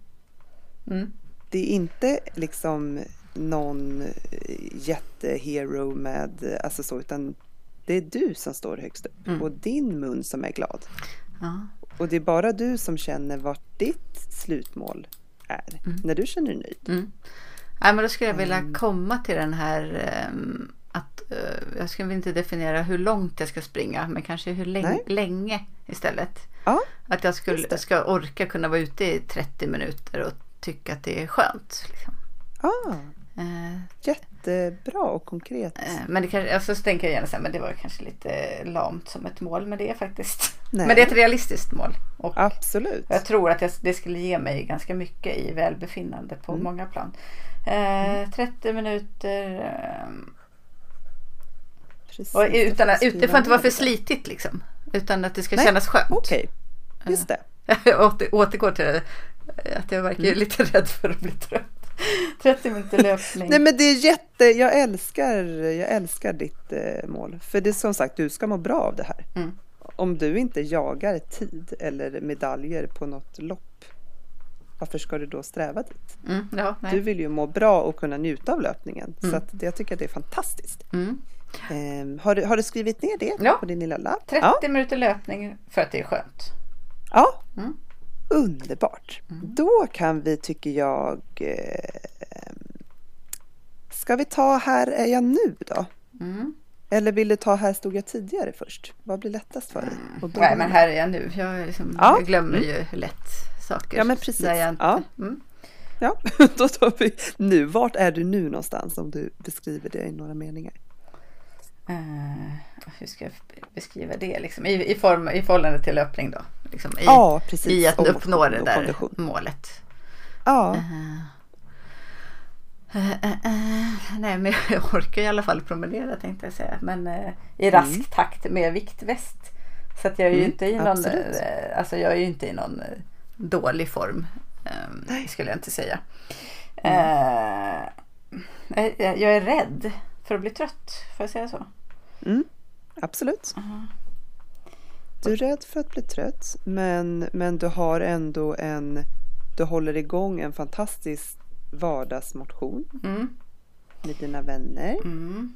Mm. Det är inte liksom någon jättehero med, alltså så, utan det är du som står högst upp Mm. och din mun som är glad. Ja. Och det är bara du som känner vart ditt slutmål är, när du känner dig nöjd. Mm. Nej, men då skulle jag vilja Mm. komma till den här ehm, att eh, jag skulle inte definiera hur långt jag ska springa men kanske hur länge, länge istället. Ja, Att jag skulle, ska orka kunna vara ute i 30 minuter och tycka att det är skönt. Liksom. ah, Eh, jättebra och konkret. eh, men det kanske, alltså, så tänker jag gärna så här, men det var kanske lite lamt som ett mål men det är faktiskt Nej. Men det är ett realistiskt mål. Och Absolut. Jag tror att jag, det skulle ge mig ganska mycket i välbefinnande på Mm. många plan. Eh, 30 minuter. Precis, och utan att, det får inte vara för slitigt liksom. Utan att det ska Nej, kännas skönt. Okej, just det. Jag åter, återgår till det, att jag verkar mm. lite rädd för att bli trött. 30 minuter löpning. Nej men det är jätte, jag älskar, jag älskar ditt eh, mål. För det är som sagt, du ska må bra av det här. Mm. Om du inte jagar tid eller medaljer på något lopp, varför ska du då sträva dit? Mm, ja, du vill ju må bra och kunna njuta av löpningen. Mm. Så att jag tycker att det är fantastiskt. Um, har, du, har du skrivit ner det ja. på din lilla lapp? 30 ja. minuter löpning för att det är skönt. Ja, mm. Underbart. Mm. Då kan vi, tycker jag, eh, ska vi ta Här är jag nu då? Mm. Eller vill du ta Här stod jag tidigare först? Vad blir lättast för dig? Mm. Nej, men Här är jag nu. Jag, liksom, ja. jag glömmer mm. ju lätt saker. Ja, men precis. Inte... Ja. Mm. Ja, då tar vi nu. Vart är du nu någonstans om du beskriver det i några meningar? Uh, hur ska jag beskriva det? Liksom, i, i, form, I förhållande till löpning då? Liksom, i, ja, precis. I att uppnå det där kondition. målet. Ja. Uh, uh, nej, men jag orkar i alla fall promenera tänkte jag säga. Men i rask mm. takt med viktväst. Så att jag är ju mm, inte i någon, alltså jag är ju inte i någon dålig form. Um, skulle jag inte säga. Mm. jag är rädd för att bli trött. Får jag säga så? Mm, absolut. Uh-huh. Du är rädd för att bli trött men, men du har ändå en... Du håller igång en fantastisk vardagsmotion mm. med dina vänner. Mm.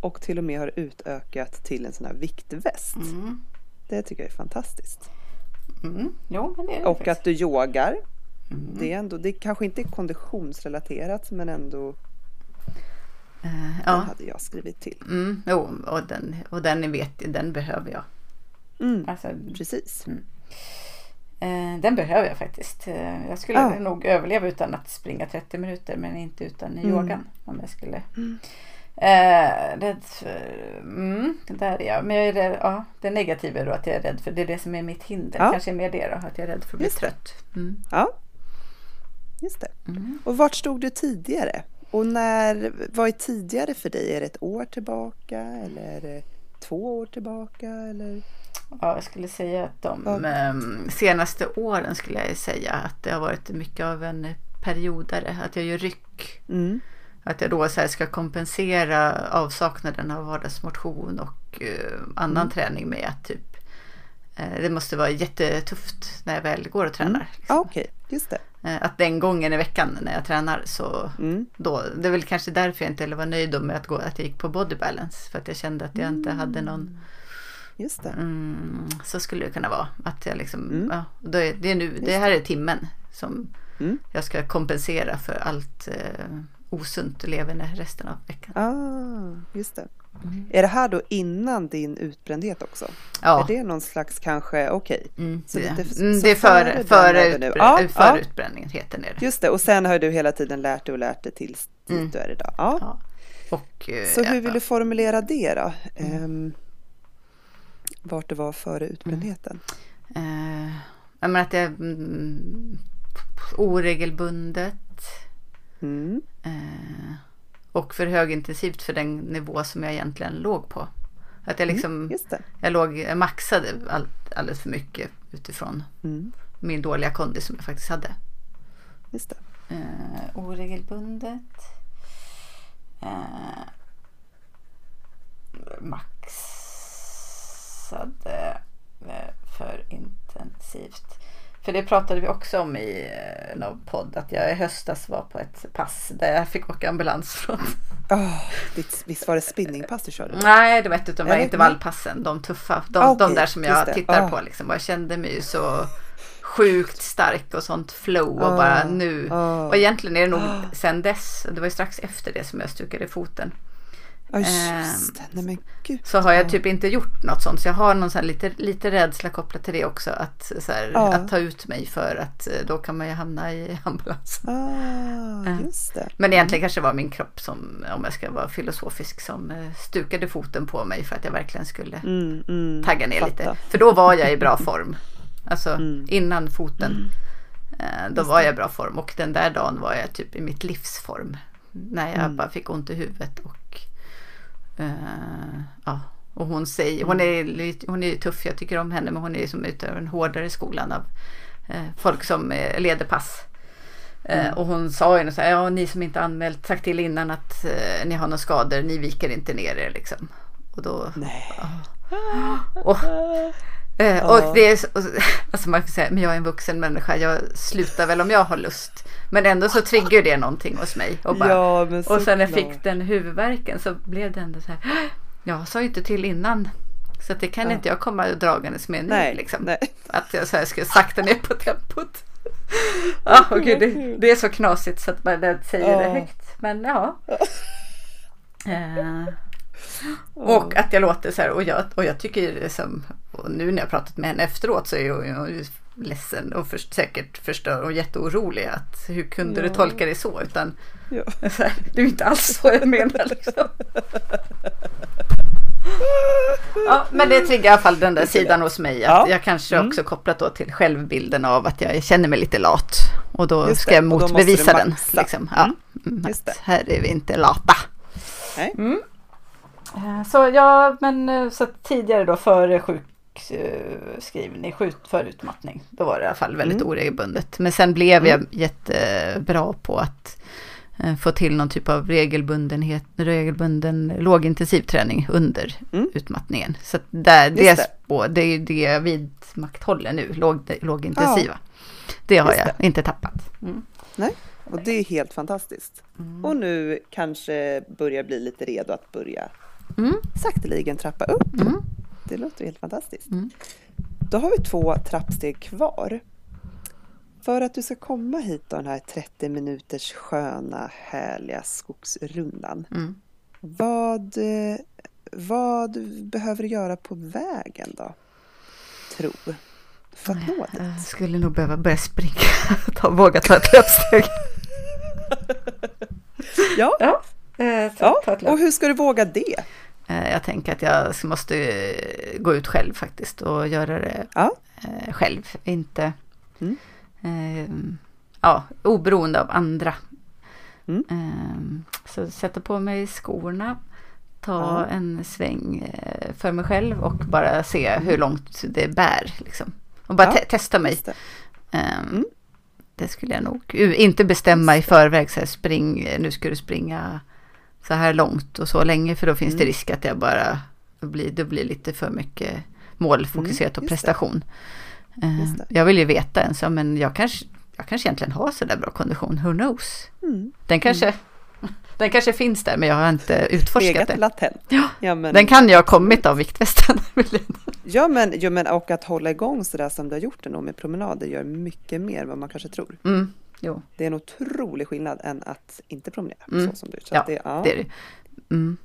Och till och med har utökat till en sån här viktväst. Mm. Det tycker jag är fantastiskt. Mm. Jo, men det är det och faktiskt. att du yogar. Mm. Det, är ändå, det kanske inte är konditionsrelaterat men ändå Uh, den ja. hade jag skrivit till. Mm, jo, och den, och den vet den behöver jag. Mm, alltså, precis. Mm. Uh, den behöver jag faktiskt. Uh, jag skulle ja. nog överleva utan att springa 30 minuter men inte utan mm. yogan. Om jag skulle. Mm. Uh, rädd för, mm, där är jag. Men jag är rädd, ja, det negativa är då att jag är rädd för det är det som är mitt hinder. Ja. Kanske är mer det då, att jag är rädd för att bli Just trött. Mm. Ja, Just det. Mm. Och vart stod du tidigare? Och när, vad är tidigare för dig? Är det ett år tillbaka eller är det två år tillbaka? Eller? Ja, jag skulle säga att de ja. Ehm, senaste åren skulle jag säga att det har varit mycket av en periodare. Att jag gör ryck. Mm. Att jag då så ska kompensera avsaknaden av vardagsmotion och uh, annan mm. träning med att typ uh, det måste vara jättetufft när jag väl går och tränar. Mm. Liksom. Okej, okay. just det. Eh, att den gången i veckan när jag tränar så mm. då, det är väl kanske därför jag inte var nöjd med att, gå, att jag gick på body balance. För att jag kände att jag inte hade någon mm. Just det. Mm, så skulle det kunna vara. Att jag liksom, mm. ja, det, är nu, det här är timmen som mm. jag ska kompensera för allt eh, osunt leverne resten av veckan. Ah, just det. Mm. Är det här då innan din utbrändhet också? Ja. Är det någon slags kanske, okej. Okay. Mm, det, det, mm, det är före, före, utbrä ja, för ja. utbränningen heter det. Just det, och sen har du hela tiden lärt dig och lärt dig tills dit mm. du är idag. Ja. ja. Och, eh, Så hur vill du formulera det då? Um, vart det var före utbrändheten? Uh, jag menar att det är mm, oregelbundet. Mm. Uh, och för högintensivt för den nivå som jag egentligen låg på. Att jag mm, liksom, mm, jag låg, jag maxade all, alldeles för mycket utifrån mm. min dåliga kondis som jag faktiskt hade. Just det. Uh, oregelbundet. Uh, maxade uh, för intensivt. För det pratade vi också om i eh, någon podd att jag i höstas var på ett pass där jag fick åka ambulans från. Oh, visst var det spinningpass du körde? Nej, det var ett av de intervallpassen. De tuffa. De, ah, okay, de där som jag tittar oh. på liksom. Och jag kände mig så sjukt stark och sånt flow och oh, bara nu. Och egentligen är det nog sen dess. Det var ju strax efter det som jag stukade foten. Ja, just det. Nej, Gud. Så har jag typ inte gjort något sånt. Så jag har någon sån lite, lite rädsla kopplat till det också. Att, så här, ja. att ta ut mig för att eh, då kan man ju hamna i ambulans. Ah, just det. Men egentligen kanske var min kropp som, om jag ska vara filosofisk, som eh, stukade foten på mig för att jag verkligen skulle mm, mm, tagga ner fatta. lite. För då var jag i bra form. Alltså mm. innan foten. Mm. Eh, då var jag i bra form och den där dagen var jag typ i mitt livsform. När jag mm. bara fick ont i huvudet och Uh, ja, Och hon säger, hon är, lite- hon är tuff, jag tycker om henne, men hon är som ute den hårdare skolan av eh, folk som eh, leder pass. Eh, och hon sa ju något så här, ja ni som inte anmält, sagt till innan att eh, ni har några skador, ni viker inte ner er liksom. Och då, Nej. och, eh, och det är, och, alltså man kan säga, men jag är en vuxen människa, jag slutar väl om jag har lust. Men ändå så triggar det någonting hos mig. Och, bara, Ja, men och sen när jag fick den huvudvärken så blev det ändå så här, jag sa ju inte till innan. Så det kan inte jag komma dragandes med nu Nej, liksom. nej. Att jag så här ska sakta ner på tempot. Ja, och gud, det, det är så knasigt så att man säger det Ja. högt. Men ja. Eh, och att jag låter så här och jag, och jag tycker det som, och nu när jag pratat med henne efteråt så är är ju ledsen och för, säkert förstör och jätteorolig att hur kunde du Ja. tolka det så utan Ja. så här, det är ju inte alls så jag menar liksom. Ja, men det triggar i alla fall den där sidan hos mig. Att Ja. Jag kanske Mm. också kopplat då till självbilden av att jag känner mig lite lat. Och då Just ska jag motbevisa du den. Liksom. Ja. Mm, Mm, här är vi inte lata. Nej. Mm. Eh, Så ja, men eh, så tidigare då före sjukskrivning, skjut för utmattning. Då var det i alla fall väldigt Mm. oregelbundet. Men sen blev jag Mm. jättebra på att eh, få till någon typ av regelbundenhet, regelbunden lågintensivträning under Mm. utmattningen. Så där, det, Just det. spår, det är det jag vidmakthåller nu, låg, lågintensiva. Det har Just jag inte tappat. Mm. Nej, och det är helt fantastiskt. Och nu kanske börjar bli lite redo att börja Mm. sakteligen trappa upp. Det låter helt fantastiskt. Mm. Då har vi två trappsteg kvar. För att du ska komma hit då, den här 30 minuters sköna, härliga skogsrundan. Mm. Vad, eh, vad behöver du göra på vägen då? Tro. För att nå dit. Jag skulle nog behöva börja springa. ta, våga ta ett löpsteg. Ja, Ja, eh, ta, ja. ta ett löp. och hur ska du våga det? Eh, Jag tänker att jag måste eh, gå ut själv faktiskt och göra det Ja, eh, själv. Inte Mm. ja, oberoende av andra. Mm. Eh, så sätta på mig skorna, ta Ja. en sväng för mig själv och bara se hur långt det bär. Liksom. Och bara te- testa mig. Ehm, Mm. Det skulle jag nog inte bestämma i förväg. Så här, spring, nu ska du springa så här långt och så länge. För då finns det Mm. risk att jag bara det blir, det blir lite för mycket målfokuserat och Mm, det. prestation. Det. Jag vill ju veta ens, ja, men jag kanske, jag kanske egentligen har så där bra kondition. Who knows? Mm. Den kanske, den kanske finns där men jag har inte utforskat Legat det. latent. Ja, Ja, men, Den kan ju ha kommit av viktvästen. ja, men, ja, men och att hålla igång sådär som du har gjort det med promenader gör mycket mer än vad man kanske tror. mm, jo, Det är en otrolig skillnad än att inte promenera Mm. så som du. Så Ja, det, ja. det är det. Mm.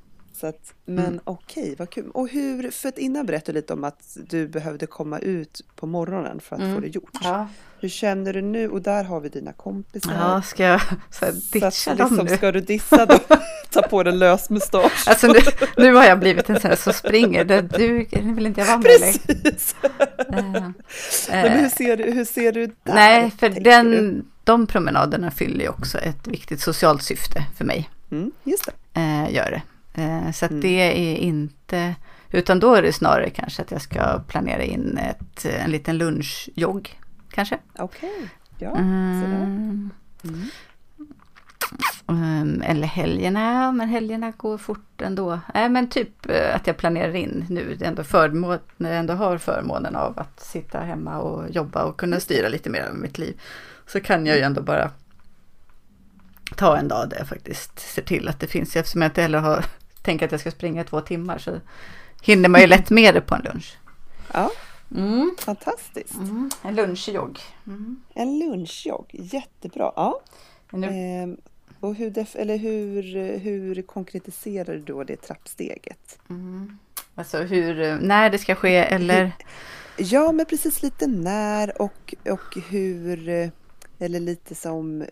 Så att, men okej, vad kul. Och hur, för att innan berättade du lite om att du behövde komma ut på morgonen för att Mm. få det gjort. Ja. Hur känner du nu? Och där har vi dina kompisar. ja, ska jag så här, så att, ditcha dem liksom, nu? ska du dissa dem? Ta på dig lös mustasch. Alltså nu, nu har jag blivit en sån här som springer. Det duger, vill inte jag vara med. Precis! Eh, Men hur eh, ser du, hur ser du där? Nej, för du? den, de promenaderna fyller ju också ett viktigt socialt syfte för mig. Mm, just det. Eh, gör det. Eh, så att Mm. det är inte, utan då är det snarare kanske att jag ska planera in ett, en liten lunchjogg. Kanske. Okej. Ja, sådär. Mm. Mm. Eller helgerna, men helgerna går fort ändå. Nej, men typ eh, att jag planerar in nu, ändå förmån, när jag ändå har förmånen av att sitta hemma och jobba och kunna styra lite mer över mitt liv. Så kan jag ju ändå bara ta en dag där jag faktiskt ser till att det finns, eftersom jag inte heller har tänkt att jag ska springa i två timmar så hinner man ju lätt med det på en lunch. Ja, Mm. fantastiskt. Mm. En lunchjogg. Mm. En lunchjogg, jättebra. Ja. Nu, Ehm, och hur, eller hur, hur konkretiserar du då det trappsteget? mm. Alltså hur, när det ska ske eller? Ja, men precis lite när och, och hur, eh, eller lite som, eh,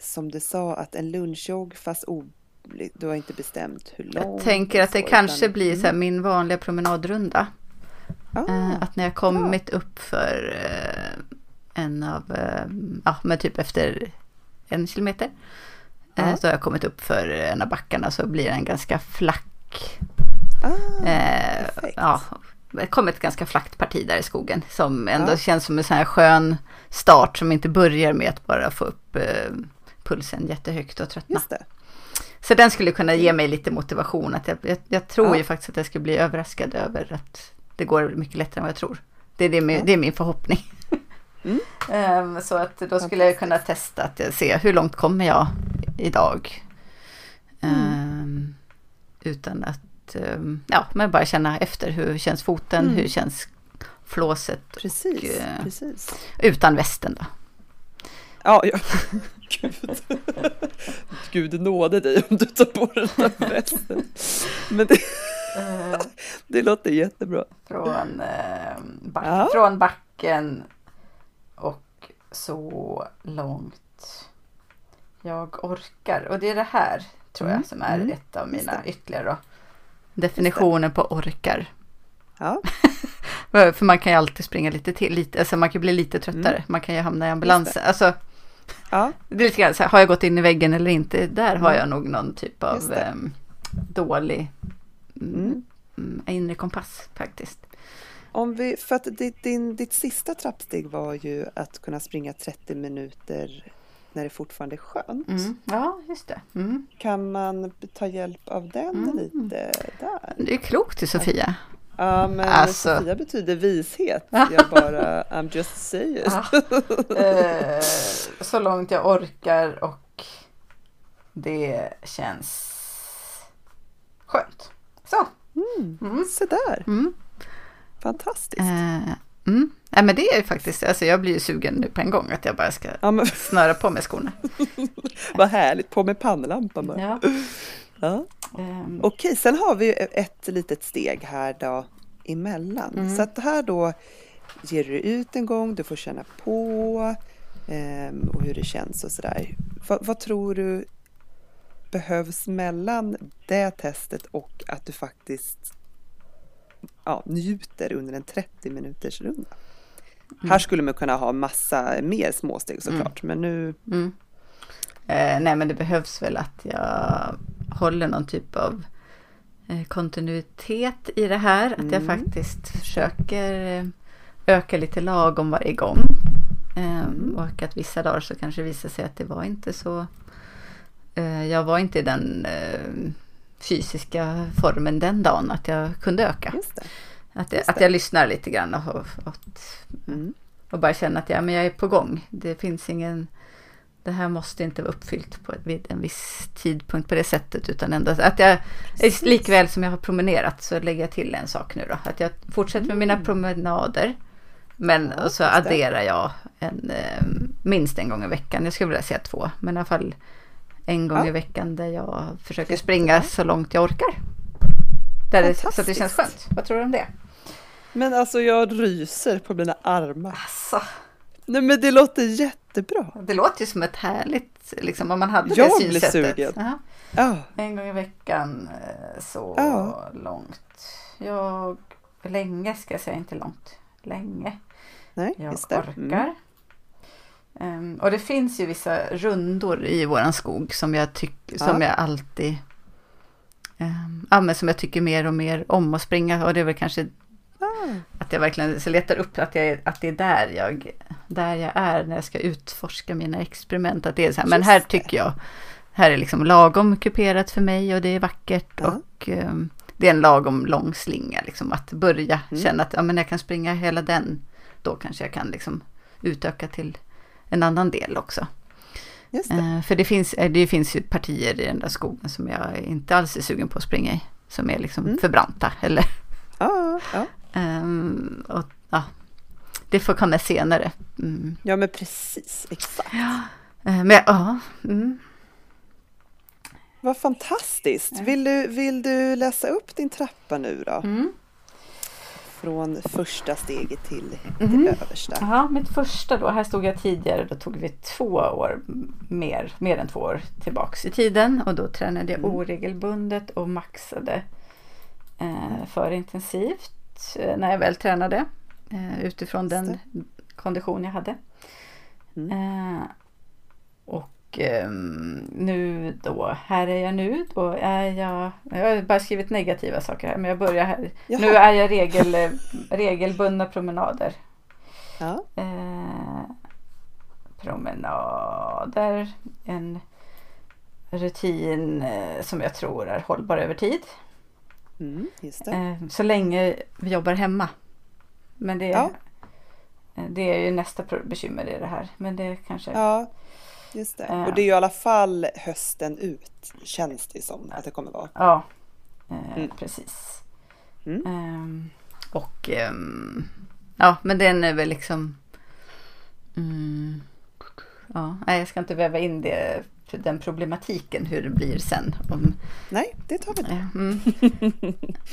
som du sa, att en lunchjogg fast o, du har inte bestämt hur lång. Jag tänker att det kanske utan- blir så här min vanliga promenadrunda. Ah, Eh, Att när jag kommit upp för eh, en av, eh, ja men typ efter en kilometer. Ja. Så har jag kommit upp för en av backarna så blir det en ganska flack Ah, Eh, ja, det kom ett ganska flackt parti där i skogen som ändå Ja. känns som en sån här skön start som inte börjar med att bara få upp eh, pulsen jättehögt och tröttna. Just det. Så den skulle kunna ge mig lite motivation. Att jag, jag, jag tror Ja. ju faktiskt att jag skulle bli överraskad över att det går mycket lättare än vad jag tror. Det är, det, min- Ja. det är min förhoppning. Mm. Ehm, så att då skulle jag kunna testa att se hur långt kommer jag idag. Mm. Ehm, utan att, ehm, ja, men bara känna efter hur känns foten, Mm. hur känns flåset Precis, eh, precis. utan västen då. Ja, ja. Gud. Gud nåde dig om du tar på den där västen. Men det, det låter jättebra. Från, eh, back, Ja. från backen och så långt jag orkar. Och det är det här tror jag Mm, som är mm, ett av mina ytterligare då. definitioner på orkar. Ja, För man kan ju alltid springa lite till, lite, alltså man kan bli lite tröttare. Mm. Man kan ju hamna i ambulansen. Alltså, ja, det är lite grann så här, har jag gått in i väggen eller inte? Där har Mm. jag nog någon typ av ehm, dålig mm, Mm. inre kompass faktiskt. Om vi, för att ditt, din, ditt sista trappsteg var ju att kunna springa 30 minuter när det fortfarande är skönt. Mm. Ja, just det. Mm. Kan man ta hjälp av den Mm. lite där? Det är klokt till Sofia. Ja, men Alltså. Sofia betyder vishet. Jag bara, I'm just saying. Eh, så långt jag orkar och det känns skönt. Så. Mm. Mm. Se där, Mm. fantastiskt. Eh, mm. Nej, men det är faktiskt, alltså jag blir ju sugen nu på en gång att jag bara ska Ja, men snöra på mig skorna. vad härligt, på med pannlampan bara. Ja. Ja. ehm, Okej, sen har vi ju ett litet steg här då emellan. Mm. Så att här då ger du ut en gång, du får känna på och hur det känns och sådär. Vad, vad tror du behövs mellan det testet och att du faktiskt ja, njuter under en 30 minuters runda? Här skulle man kunna ha massa mer småsteg såklart, men nu... Mm. Eh, nej men det behövs väl att jag håller någon typ av eh, kontinuitet i det här. Att jag Mm. faktiskt försöker eh, öka lite lagom varje gång. Eh, Och att vissa dagar så kanske det visar sig att det var inte så. Eh, jag var inte i den eh, fysiska formen den dagen att jag kunde öka. Det. Att jag, att jag lyssnar lite grann och, och, Mm. och bara känna att ja, men jag är på gång. Det finns ingen... Det här måste inte vara uppfyllt på, vid en viss tidpunkt på det sättet. Utan ändå att jag, Precis. likväl som jag har promenerat så lägger jag till en sak nu då. Att jag fortsätter med mina promenader. Men. Ja, så det. adderar jag en, eh, minst en gång i veckan. Jag skulle vilja säga två. Men i alla fall en gång Ja. i veckan där jag försöker springa så långt jag orkar. Där det, så att det känns skönt. Vad tror du om det? Men alltså jag ryser på mina armar. Alltså. Nej men det låter jättebra. Det låter ju som ett härligt, liksom om man hade Jag det blir synsättet. sugen. Jaha. Ja, En gång i veckan eh, så Ja. långt. Jag, länge ska jag säga, inte långt. Länge. Nej, Jag just det. orkar. Mm. Ehm, och det finns ju vissa rundor i våran skog som jag tycker, som Ja. jag alltid um, ja, men som jag tycker mer och mer om att springa. Och det är väl kanske Ah, att jag verkligen så letar upp att, jag, att det är där jag, där jag är när jag ska utforska mina experiment. Att det är så här, men här tycker jag, här är liksom lagom kuperat för mig och det är vackert Ja. och ehm, det är en lagom lång slinga. Liksom, att börja Mm. känna att ja, men jag kan springa hela den, då kanske jag kan liksom utöka till en annan del också. det. Eh, för det finns, eh, det finns ju partier i den där skogen som jag inte alls är sugen på att springa i. Som är liksom Mm. för branta eller Ja, ja. Ehm, och, ja, det får komma senare. Mm. ja, men precis. Exakt. Eh, men ja, mm. Vad fantastiskt. Vill du, vill du läsa upp din trappa nu då? Mm. Från första steget till Mhm. det översta. Ja, mitt första då, här stod jag tidigare, då tog vi två år mer, mer än två år tillbaks i tiden och då tränade jag Mm. oregelbundet och maxade eh, för intensivt eh, när jag väl tränade eh, utifrån den kondition jag hade. Mm. Eh, och Och um, nu då, här är jag nu. Då är jag, jag har bara skrivit negativa saker här men jag börjar här. Jaha. Nu är jag regel, regelbundna promenader. Ja. Eh, promenader. En rutin eh, som jag tror är hållbar över tid. Mm, eh, så länge vi jobbar hemma. Men det, ja. Eh, det är ju nästa bekymmer i det här. Men det kanske... Ja, just det. Och det är ju i alla fall hösten ut känns det som att det kommer vara. Ja, mm. precis. Mm. Um, och um, ja, men den är väl liksom... Mm, ja, nej, jag ska inte väva in det den problematiken hur det blir sen. Om, Nej, det tar vi inte.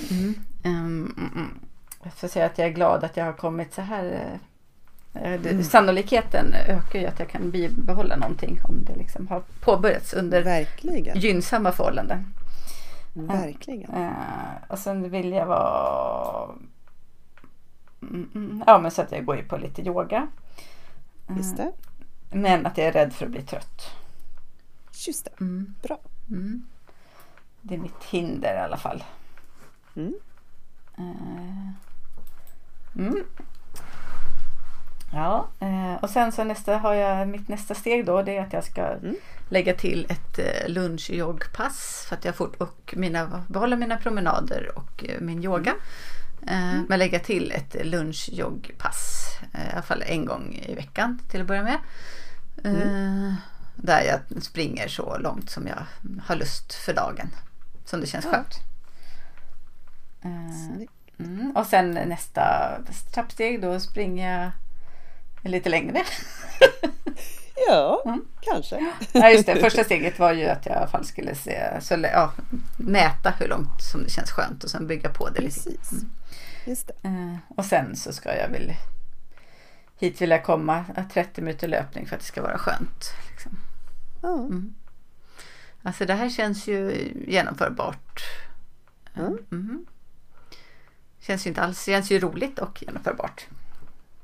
Mm. mm. Um, jag får säga att jag är glad att jag har kommit så här. Eh, mm. Sannolikheten ökar ju att jag kan bibehålla någonting om det liksom har påbörjats under Verkligen. gynnsamma förhållanden. Verkligen. Uh, och sen vill jag vara mm, mm, Ja men så att jag går ju på lite yoga. Just det. Men att jag är rädd för att bli trött. Just det. Mm. Bra. Mm. Det är mitt hinder i alla fall. Mm. Ja, uh, och sen så nästa har jag mitt nästa steg då det är att jag ska mm. lägga till ett uh, lunchjoggpass för att jag fort och mina, behålla mina promenader och uh, min yoga. Mm. Men lägga till ett lunchjoggpass i alla fall en gång i veckan till att börja med. Mm. Där jag springer så långt som jag har lust för dagen. Som det känns ja. skönt. Eh, mm. Och sen nästa trappsteg då springer jag lite längre. ja, mm. kanske. Ja, just det. Första steget var ju att jag i alla fall skulle se, så, ja, mäta hur långt som det känns skönt och sen bygga på det Precis. lite. Mm. Just det. Eh, och sen så ska jag väl hit vill jag komma 30 minuter löpning för att det ska vara skönt. Liksom. Mm. Alltså det här känns ju genomförbart. Mm. Mm. Känns ju inte alls, känns ju roligt och genomförbart.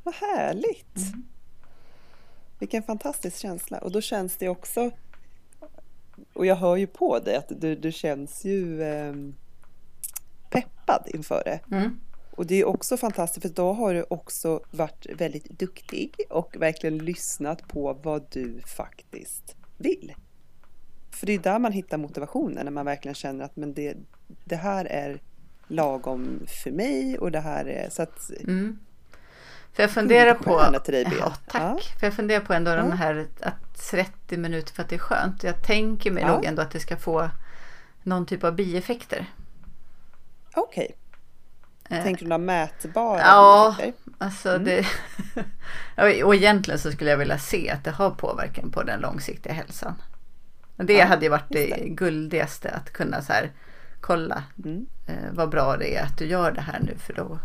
Vad härligt! Mm. Vilken fantastisk känsla. Och då känns det också, och jag hör ju på dig att du, du känns ju eh, peppad inför det. Mm. Och det är också fantastiskt för då har du också varit väldigt duktig och verkligen lyssnat på vad du faktiskt vill. För det är där man hittar motivationen, när man verkligen känner att men det, det här är lagom för mig och det här är så att... Mm. För jag funderar på... Till dig, ja, tack. Ja. För jag funderar på ändå ja. de här att 30 minuter för att det är skönt. Jag tänker mig ja. nog ändå att det ska få någon typ av bieffekter. Okej. Okay. Eh. Tänker du några mätbara Ja, bieffekter? alltså mm. det... och egentligen så skulle jag vilja se att det har påverkan på den långsiktiga hälsan. Det ja, hade ju varit det. det guldigaste att kunna så här kolla mm. eh, vad bra det är att du gör det här nu för då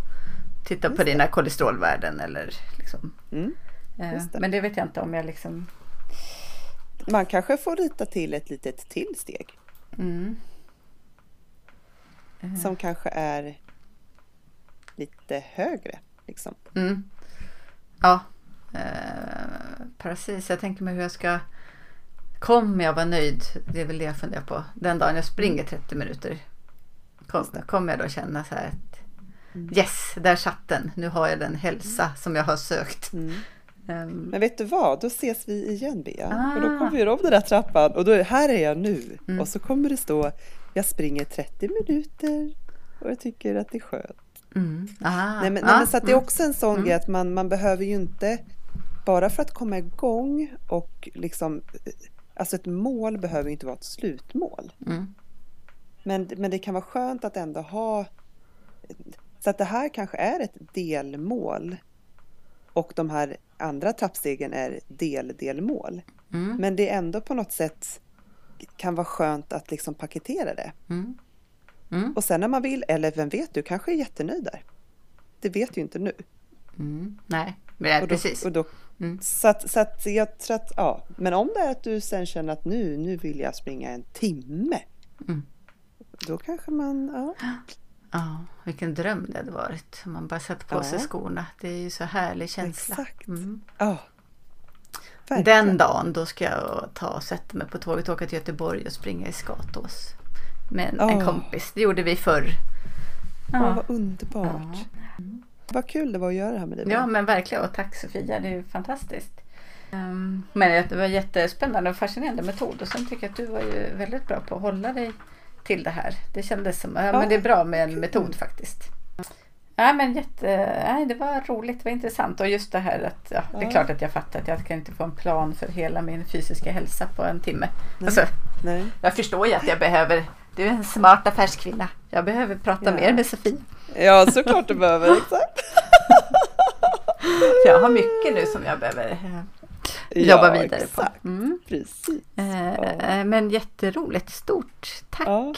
titta just på dina det. kolesterolvärden eller liksom. Mm. Eh, men det vet jag inte om jag liksom. Man kanske får rita till ett litet till steg. Mm. Eh. Som kanske är lite högre. Liksom. Mm. Ja, eh, precis. Jag tänker mig hur jag ska Kommer jag vara nöjd? Det är väl det jag funderar på. Den dagen jag springer 30 minuter. Kommer kom jag då känna så här att mm. Yes, där satt den. Nu har jag den hälsa som jag har sökt. Mm. Um, Men vet du vad, då ses vi igen Bea. Ah. Och då kommer vi göra om den där trappan och då, här är jag nu. Mm. Och så kommer det stå, jag springer 30 minuter och jag tycker att det är skönt. Mm. Ah. Nej, men, ah. nej, men, så att det är mm. också en sån mm. grej att man, man behöver ju inte, bara för att komma igång och liksom Alltså ett mål behöver inte vara ett slutmål. Mm. Men, men det kan vara skönt att ändå ha... Så att det här kanske är ett delmål och de här andra trappstegen är deldelmål. Mm. Men det är ändå på något sätt kan vara skönt att liksom paketera det. Mm. Mm. Och sen när man vill, eller vem vet, du kanske är jättenöjd där. Det vet du inte nu. Mm. Nej, men, och då, precis. Och då Mm. Så, att, så att jag tror att, ja. Men om det är att du sen känner att nu, nu vill jag springa en timme. Mm. Då kanske man, ja. Ja, vilken dröm det hade varit. Man bara satt på ja. sig skorna. Det är ju så härlig känsla. Exakt. Mm. Ja. Verkligen. Den dagen då ska jag ta och sätta mig på tåget och åka till Göteborg och springa i Skatås. Med en, en Åh. kompis. Det gjorde vi förr. Ja. vad underbart. Vad kul det var att göra det här med dig. ja, men verkligen. Och tack Sofia, det är ju fantastiskt. Ehm, Men det var jättespännande och fascinerande metod. Och sen tycker jag att du var ju väldigt bra på att hålla dig till det här. Det kändes som, ja, men det är bra med en metod faktiskt. Ja, men jätte, nej, det var roligt, det var intressant och just det här att ja, det är klart att jag fattar att jag kan inte få en plan för hela min fysiska hälsa på en timme. Nej. Alltså, Nej. jag förstår ju att jag behöver, du är en smart affärskvinna, jag behöver prata Ja. mer med Sofie. Ja, såklart du behöver. Exakt. Jag har mycket nu som jag behöver eh, jobba ja, vidare exakt. på. Mm. Precis. Eh, eh, Men jätteroligt, stort tack Ja.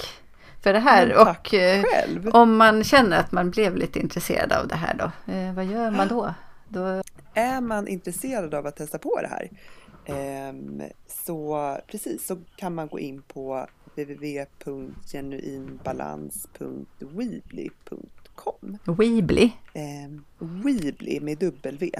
för det här. Och eh, Själv. om man känner att man blev lite intresserad av det här då, eh, vad gör man då? då Är man intresserad av att testa på det här ehm, så precis så kan man gå in på www.genuinbalans.weebly.com Weebly. ehm, Weebly med W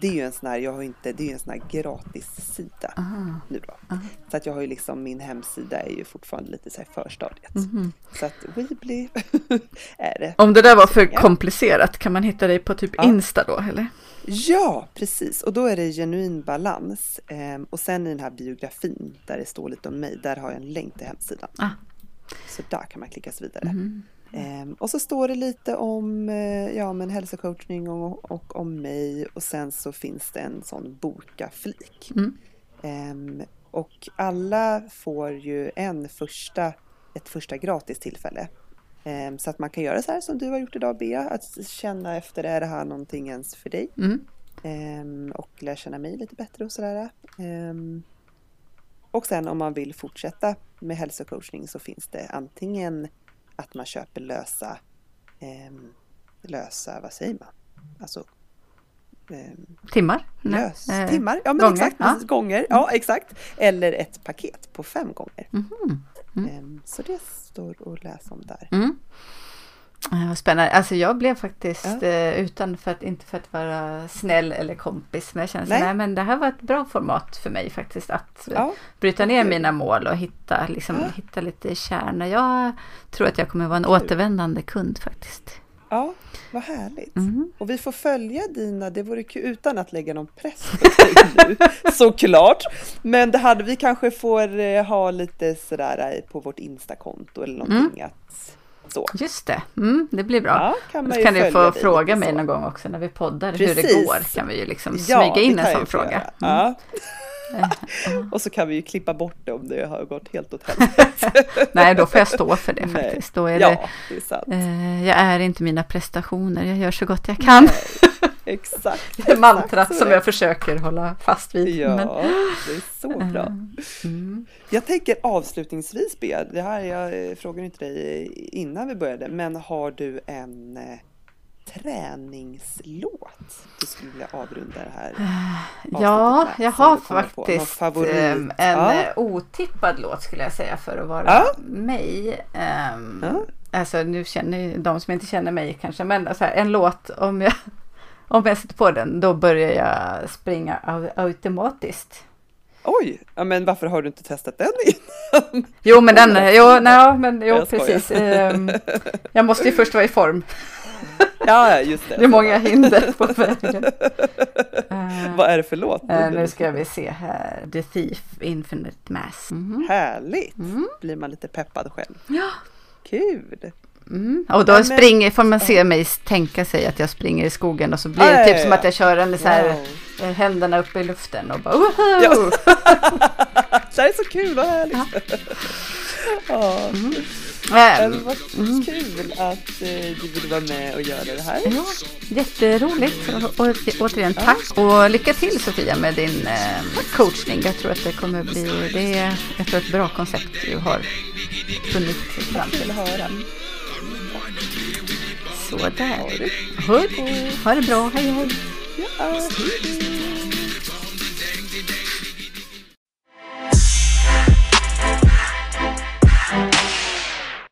det är ju en sån här, jag har inte, det är ju en sån här gratis sida Aha. nu då. Så att jag har ju liksom, min hemsida är ju fortfarande lite så här förstadiet. Mhm. Så att Weebly är det. Om det där var för komplicerat, kan man hitta dig på typ Ja. Insta då eller? Ja, precis. Och då är det genuin balans. Ehm, och sen i den här biografin där det står lite om mig, där har jag en länk till hemsidan. Ah. Så där kan man klicka sig vidare. Mm. Ehm, och så står det lite om eh, ja, men hälsocoachning och, och om mig. Och sen så finns det en sån boka-flik. Mm. Ehm, och alla får ju en första, ett första gratis tillfälle. Ehm, så att man kan göra så här som du har gjort idag Bea, att känna efter, är det här någonting ens för dig? Mm. Och lära känna mig lite bättre och sådär. Och sen om man vill fortsätta med hälsocoachning så finns det antingen att man köper lösa, ehm, lösa, vad säger man? Alltså ehm, Timmar? Nej. lös, Eh, timmar, ja men gånger, exakt, ja. precis, gånger, ja exakt. Eller ett paket på fem gånger. Mhm. Mm. Ehm, så det står att läsa om där. Mm. Vad spännande. Alltså jag blev faktiskt, Ja. eh, utan för att, inte för att vara snäll eller kompis, men jag kände så, Nej. nej men det här var ett bra format för mig faktiskt att Ja, bryta ner mina mål och hitta, liksom, Ja. hitta lite kärna. Jag tror att jag kommer vara en Kul. återvändande kund faktiskt. ja, vad härligt. Mm. Och vi får följa dina, det vore kul utan att lägga någon press på dig nu, såklart. Men det hade vi kanske får eh, ha lite sådär eh, på vårt Instakonto eller någonting att så. Just det, mm, det blir bra. Ja, kan man Så ju kan du få fråga mig så. någon gång också när vi poddar hur det Precis. går. Kan vi ju liksom Ja, smyga in det en sån fråga. Mm. Ja. Och så kan vi ju klippa bort det om det har gått helt åt helvete. Nej, då får jag stå för det Nej. faktiskt. Då är det, Ja, det är sant. eh, jag är inte mina prestationer, jag gör så gott jag kan. Exakt. Det så som jag försöker hålla fast vid. Ja, Men, det är så bra. mm. Jag tänker avslutningsvis Bea, det här jag eh, frågade inte dig innan vi började, men har du en eh, träningslåt du skulle vilja avrunda det här Ja, jag har faktiskt en Ja. eh, otippad låt skulle jag säga för att vara Ja. mig. Ehm, Ja. Alltså nu känner ju de som inte känner mig kanske, men här, en låt om jag, om jag sätter på den då börjar jag springa au- automatiskt. Oj, ja, men varför har du inte testat den innan? Jo men den, jo, nej, men jo Jag precis. Ehm, jag måste ju först vara i form. Ja, just det. Det är många hinder på vägen. Vad är det för låt? Eh, nu ska vi se här. The Thief Infinite Mass. Mhm. Härligt! Mm. Blir man lite peppad själv. Ja. Kul! Mm. Och då Ja, men- springer, får man se mig tänka sig att jag springer i skogen och så blir Ja, det ja, typ ja, som ja. att jag kör en så här, Wow. eh, händerna uppe i luften och bara woho! Ja. Det här är så kul och härligt! Ja. Eh, Men vad kul att eh, du ville vara med och göra det här. Ja, jätteroligt. Och, och, återigen tack. Och lycka till Sofia med din eh, coachning. Jag tror att det kommer bli, det är jag tror ett bra koncept du har funnit fram Kul till. att höra. Sådär. Hej. Ha det bra, hej hej. Ja, hej.